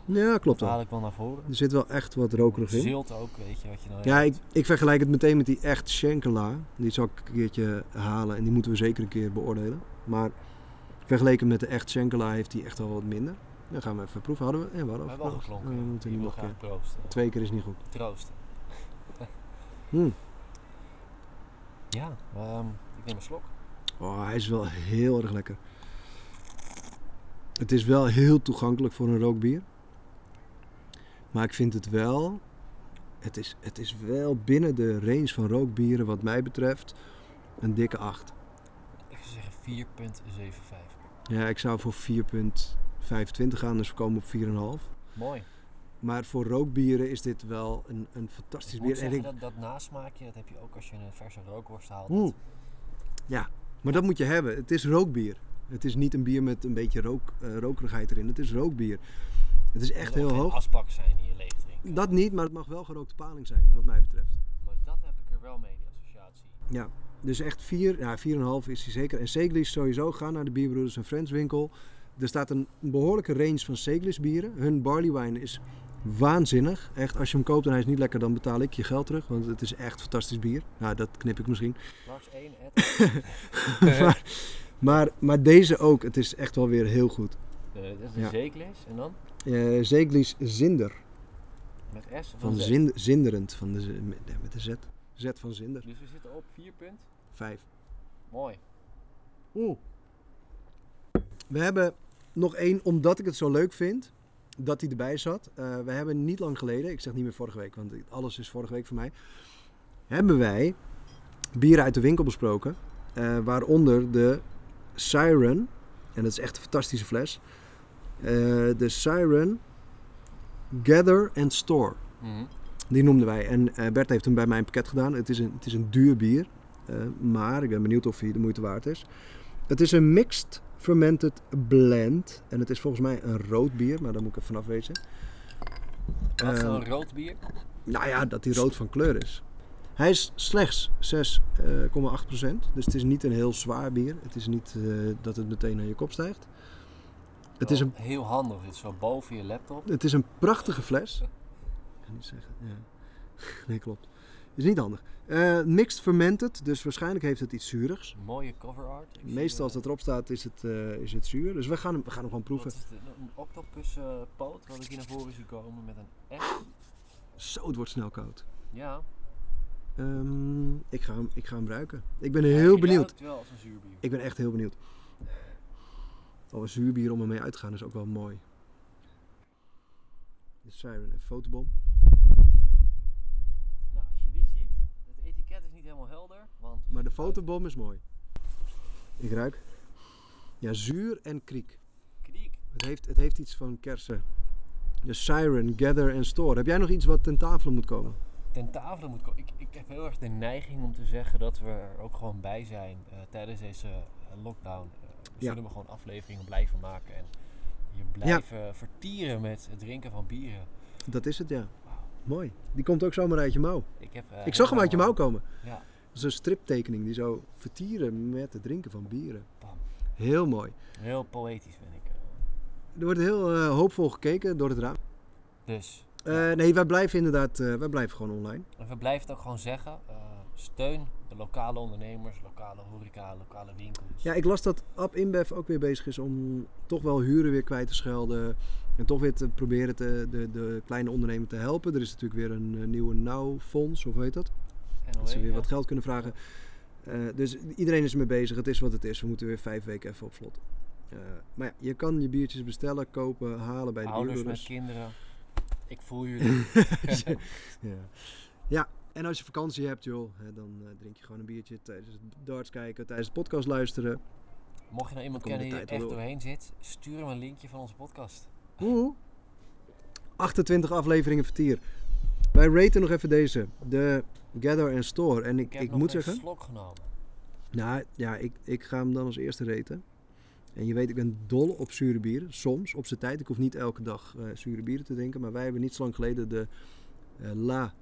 A: Ja, klopt
B: Dat haal ik wel naar voren.
A: Er zit wel echt wat rokerig in.
B: Zilt ook, weet je wat je nou
A: Ja, ik, ik vergelijk het meteen met die echt Schenkela. Die zal ik een keertje halen en die moeten we zeker een keer beoordelen. Maar vergeleken met de echt Schenkela heeft die echt wel wat minder. Dan gaan we even proeven. Hadden we? Ja, we hadden
B: We hebben al geklonken.
A: Eh, we moeten
B: wil
A: nog keer.
B: proosten.
A: Twee keer is niet goed.
B: Troosten.
A: Hmm.
B: Ja, ehm, ik neem een slok.
A: Oh, hij is wel heel erg lekker. Het is wel heel toegankelijk voor een rookbier. Maar ik vind het wel... Het is, het is wel binnen de range van rookbieren wat mij betreft een dikke 8.
B: Ik zou zeggen 4,75.
A: Ja, ik zou voor 4,25 gaan, dus we komen op 4,5.
B: Mooi.
A: Maar voor rookbieren is dit wel een, een fantastisch
B: Ik
A: bier. En ik,
B: dat, dat nasmaakje, dat heb je ook als je een verse rookworst haalt.
A: Ja, maar dat moet je hebben. Het is rookbier. Het is niet een bier met een beetje rook, eh, rokerigheid erin. Het is rookbier. Het is echt heel hoog.
B: asbak zijn die je leeg drinkt.
A: Dat niet, maar het mag wel gerookte paling zijn, wat mij betreft.
B: Maar dat heb ik er wel mee, die associatie.
A: Ja, dus echt 4, ja, 4,5 is hij zeker. En Seeglis sowieso, ga naar de Bierbroeders en Friends winkel. Er staat een behoorlijke range van Seeglis bieren. Hun barley wine is waanzinnig. Echt, als je hem koopt en hij is niet lekker, dan betaal ik je geld terug. Want het is echt fantastisch bier. Nou, dat knip ik misschien.
B: Lars 1, Ed.
A: maar, maar, maar deze ook, het is echt wel weer heel goed.
B: Eh, dat is een
A: Ja.
B: zeekles. En dan
A: Eh Seeglis Zinder.
B: met S
A: Van zin, zinderend, van de, met, met de Z. Z van Zinder.
B: Dus we zitten op 4 punt.
A: Vijf.
B: Mooi.
A: Oeh. We hebben nog één, omdat ik het zo leuk vind dat hij erbij zat. Eh, we hebben niet lang geleden, ik zeg niet meer vorige week, want alles is vorige week voor mij. Hebben wij bieren uit de winkel besproken. eh, waaronder de Siren. En dat is echt een fantastische fles. Eh, de Siren Gather and Store.
B: Mhm.
A: Die noemden wij. En Bert heeft hem bij mijn pakket gedaan. Het is een, het is een duur bier. maar ik ben benieuwd of hij de moeite waard is. Het is een mixed fermented blend. En het is volgens mij een rood bier. Maar daar moet ik even vanaf wezen.
B: Wat
A: Eh,
B: voor een rood bier?
A: nou ja, dat hij rood van kleur is. Hij is slechts 6,8%. dus het is niet een heel zwaar bier. Het is niet eh, dat het meteen naar je kop stijgt. Het is,
B: Wel
A: een,
B: Heel handig, dit is zo boven je laptop.
A: het is een prachtige fles. Ik kan niet zeggen. Ja. Nee, klopt. Is niet handig. Eh, mixed fermented, dus waarschijnlijk heeft het iets zuurigs.
B: Mooie cover art. Ik
A: Meestal als
B: eh,
A: dat erop staat is het, eh, is het zuur. Dus we gaan hem, we gaan hem gewoon proeven.
B: Wat is? Een octopus eh, poot, wat ik hier naar voren zie komen met een S.
A: Zo, het wordt snel koud.
B: Ja.
A: Ehm, ik, ga hem, ik ga hem ruiken. Ik ben
B: Ja,
A: heel benieuwd.
B: ruikt wel als een zuurbier.
A: Ik ben echt heel benieuwd. Oh, een zuurbier om ermee uit te gaan is ook wel mooi. De Siren en fotobom.
B: Nou, als je die ziet, het etiket is niet helemaal helder. Want we
A: Maar de fotobom is mooi. Ik ruik. Ja, zuur en kriek.
B: Kriek.
A: Het heeft, het heeft iets van kersen. De Siren, Gather en Store. Heb jij nog iets wat ten tafel moet komen?
B: Ten tafel moet komen. Ik, ik heb heel erg de neiging om te zeggen dat we er ook gewoon bij zijn eh, tijdens deze eh, lockdown. Eh, we
A: Ja.
B: zullen er gewoon afleveringen blijven maken en je blijven vertieren met het drinken van bieren.
A: Dat is het, ja. Mooi. Die komt ook zomaar uit je mouw.
B: Ik, heb,
A: Ik zag hem uit je mouw komen.
B: Ja,
A: Een striptekening die zo vertieren met het drinken van bieren. Heel mooi.
B: heel poëtisch vind ik.
A: Er wordt heel eh, hoopvol gekeken door het raam.
B: Dus,
A: Eh, nee, wij blijven inderdaad, eh, wij blijven gewoon online.
B: en we blijven het ook gewoon zeggen. steun de lokale ondernemers, lokale horeca, lokale winkels.
A: Ja, ik las dat App InBev ook weer bezig is om toch wel huren weer kwijt te schelden. En toch weer te proberen te, de, de kleine ondernemer te helpen. Er is natuurlijk weer een nieuwe Now-fonds, of hoe heet dat?
B: NOE,
A: Dat ze weer
B: ja.
A: wat geld kunnen vragen. Eh, dus iedereen is ermee bezig. Het is wat het is. We moeten weer vijf weken even op slot. Eh, maar ja, je kan je biertjes bestellen, kopen, halen bij de
B: Ouders met kinderen. Ik voel jullie.
A: ja. ja, en als je vakantie hebt, joh, hè, dan eh, drink je gewoon een biertje tijdens het darts kijken, tijdens de podcast luisteren.
B: Mocht je nou iemand kennen die er echt
A: door.
B: doorheen zit, stuur hem een linkje van onze podcast.
A: Oeh. 28 afleveringen vertier. Wij raten nog even deze. De Gather and Store. En ik,
B: Ik heb
A: ik
B: nog
A: moet
B: een
A: zeggen...
B: slok genomen.
A: Nou ja, ik, ik ga hem dan als eerste raten. En je weet, ik ben dol op zure bieren. Soms, op zijn tijd. Ik hoef niet elke dag eh, zure bieren te drinken. Maar wij hebben niet zo lang geleden de eh, La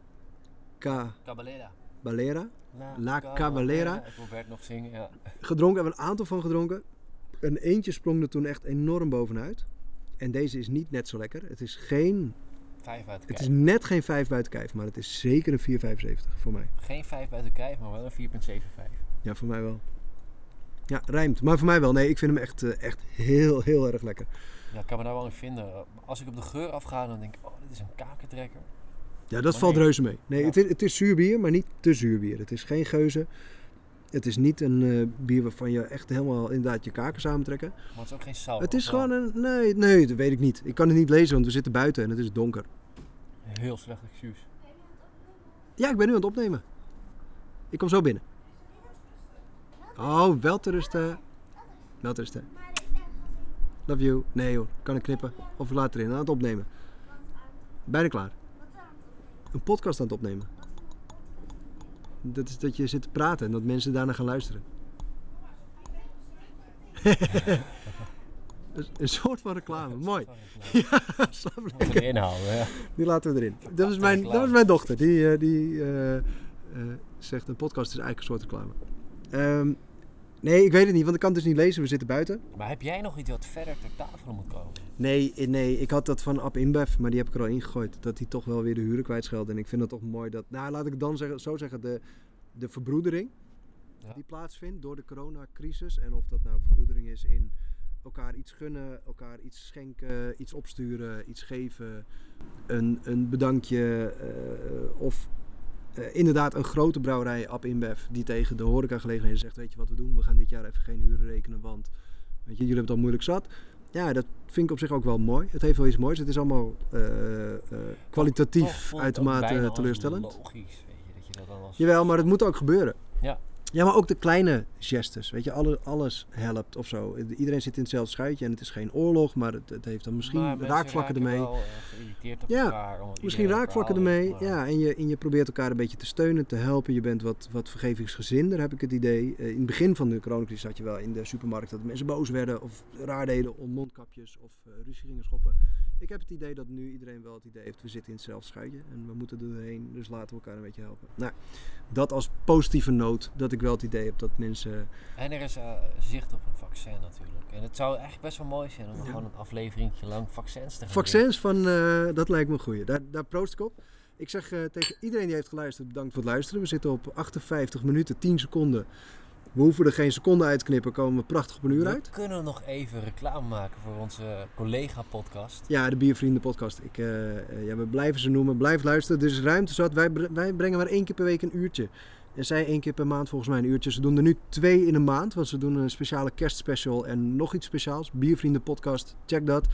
B: Caballera.
A: Caballera La Caballera.
B: Ik wil Bert nog zingen, ja.
A: gedronken. Hebben we een aantal van gedronken. Een eentje sprong er toen echt enorm bovenuit. En deze is niet net zo lekker. Het is geen...
B: Vijf
A: Het is net geen 5 buiten kijf. Maar het is zeker een 4,75 voor mij.
B: Geen vijf uit de kijf, maar wel een 4,75.
A: Ja, voor mij wel. Ja, rijmt. Maar voor mij wel. Nee, ik vind hem echt, eh, echt heel, heel erg lekker.
B: Ja, ik kan me daar wel in vinden. Als ik op de geur afga, dan denk ik, oh, dit is een kakentrekker.
A: Ja, dat
B: Maar
A: valt
B: nee.
A: reuze mee. Nee,
B: Ja.
A: het, is, het is zuur bier, maar niet te zuur bier. Het is geen geuze. Het is niet een eh, bier waarvan je echt helemaal inderdaad je kaken samentrekken.
B: Maar het is ook geen sour.
A: het is gewoon een... Nee, nee, dat weet ik niet. Ik kan het niet lezen, want we zitten buiten en het is donker.
B: Heel slecht excuus.
A: Ja, ik ben nu aan het opnemen. Ik kom zo binnen. Oh, wel te rusten. Wel te rusten. Love you. Nee hoor, kan ik knippen. Of later in, aan het opnemen. Bijna klaar. Een podcast aan het opnemen. Dat is dat je zit te praten en dat mensen daarna gaan luisteren. Een- soort van reclame, mooi. Slaap
B: Moet
A: lekker.
B: erin houden, ja.
A: Die laten we erin. Dat was mijn, dat was mijn dochter. Die, eh, die eh, eh, zegt een podcast is eigenlijk een soort reclame. Ehm, nee, ik weet het niet, want ik kan het dus niet lezen. We zitten buiten.
B: Maar heb jij nog iets wat verder ter tafel moet komen?
A: Nee, nee, ik had dat van App InBev, maar die heb ik er al ingegooid. Dat die toch wel weer de huren kwijtscheldt. En ik vind het toch mooi dat, nou laat ik dan zeggen, zo zeggen, de, de verbroedering
B: Ja.
A: die plaatsvindt door de coronacrisis. En of dat nou verbroedering is in elkaar iets gunnen, elkaar iets schenken, iets opsturen, iets geven, een, een bedankje. eh, of inderdaad een grote brouwerij, App InBev, die tegen de horecagelegenheden zegt, weet je wat we doen? We gaan dit jaar even geen huren rekenen, want weet je, jullie hebben het al moeilijk zat. ja, dat vind ik op zich ook wel mooi. Het heeft wel iets moois. Het is allemaal eh, eh, kwalitatief uitermate teleurstellend.
B: Logisch, weet je, dat je dat dan als...
A: Jawel, maar het moet ook gebeuren.
B: Ja.
A: Ja, maar ook de kleine gestes. Weet je, alle, alles helpt of zo. Iedereen zit in hetzelfde schuitje en het is geen oorlog, maar het, het heeft dan misschien
B: Maar
A: raakvlakken ermee.
B: wel, eh,
A: Ja,
B: elkaar,
A: Misschien raakvlakken ermee.
B: maar-
A: Ja, en je, en je probeert elkaar een beetje te steunen, te helpen. Je bent wat, wat vergevingsgezinder, heb ik het idee. Eh, in het begin van de coronacrisis had je wel in de supermarkt dat mensen boos werden of raar deden om mondkapjes of eh, ruzie gingen schoppen. Ik heb het idee dat nu iedereen wel het idee heeft, we zitten in hetzelfde schuitje en we moeten er doorheen, dus laten we elkaar een beetje helpen. Nou, dat als positieve noot, dat ik wel het idee heb dat mensen...
B: En er is eh, zicht op een vaccin natuurlijk. En het zou eigenlijk best wel mooi zijn om
A: Ja.
B: gewoon een afleveringje lang vaccins te gaan
A: Vaccins van, eh, dat lijkt me een goeie. Daar, daar proost ik op. Ik zeg eh, tegen iedereen die heeft geluisterd, bedankt voor het luisteren. We zitten op 58 minuten, 10 seconden. We hoeven er geen seconde uit te knippen, komen we prachtig op een uur
B: We
A: uit.
B: kunnen nog even reclame maken voor onze collega-podcast.
A: Ja, de Biervrienden podcast. Ik, eh, eh, ja, we blijven ze noemen. Blijf luisteren. Er is ruimte zat. Wij, wij brengen maar één keer per week een uurtje. En zij één keer per maand volgens mij een uurtje. Ze doen er nu twee in een maand. Want ze doen een speciale kerstspecial en nog iets speciaals. Biervrienden podcast. Check dat.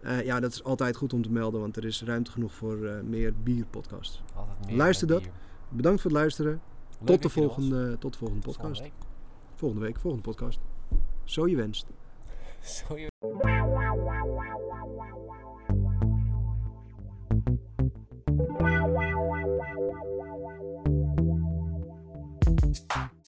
A: Eh, ja, dat is altijd goed om te melden. Want er is ruimte genoeg voor eh, meer bierpodcasts.
B: Altijd meer
A: Luister dat.
B: bier.
A: Bedankt voor het luisteren.
B: Leuk
A: Tot de, volgende, tot de volgende podcast.
B: Volgende
A: week, volgende podcast. Zo je wenst.
B: je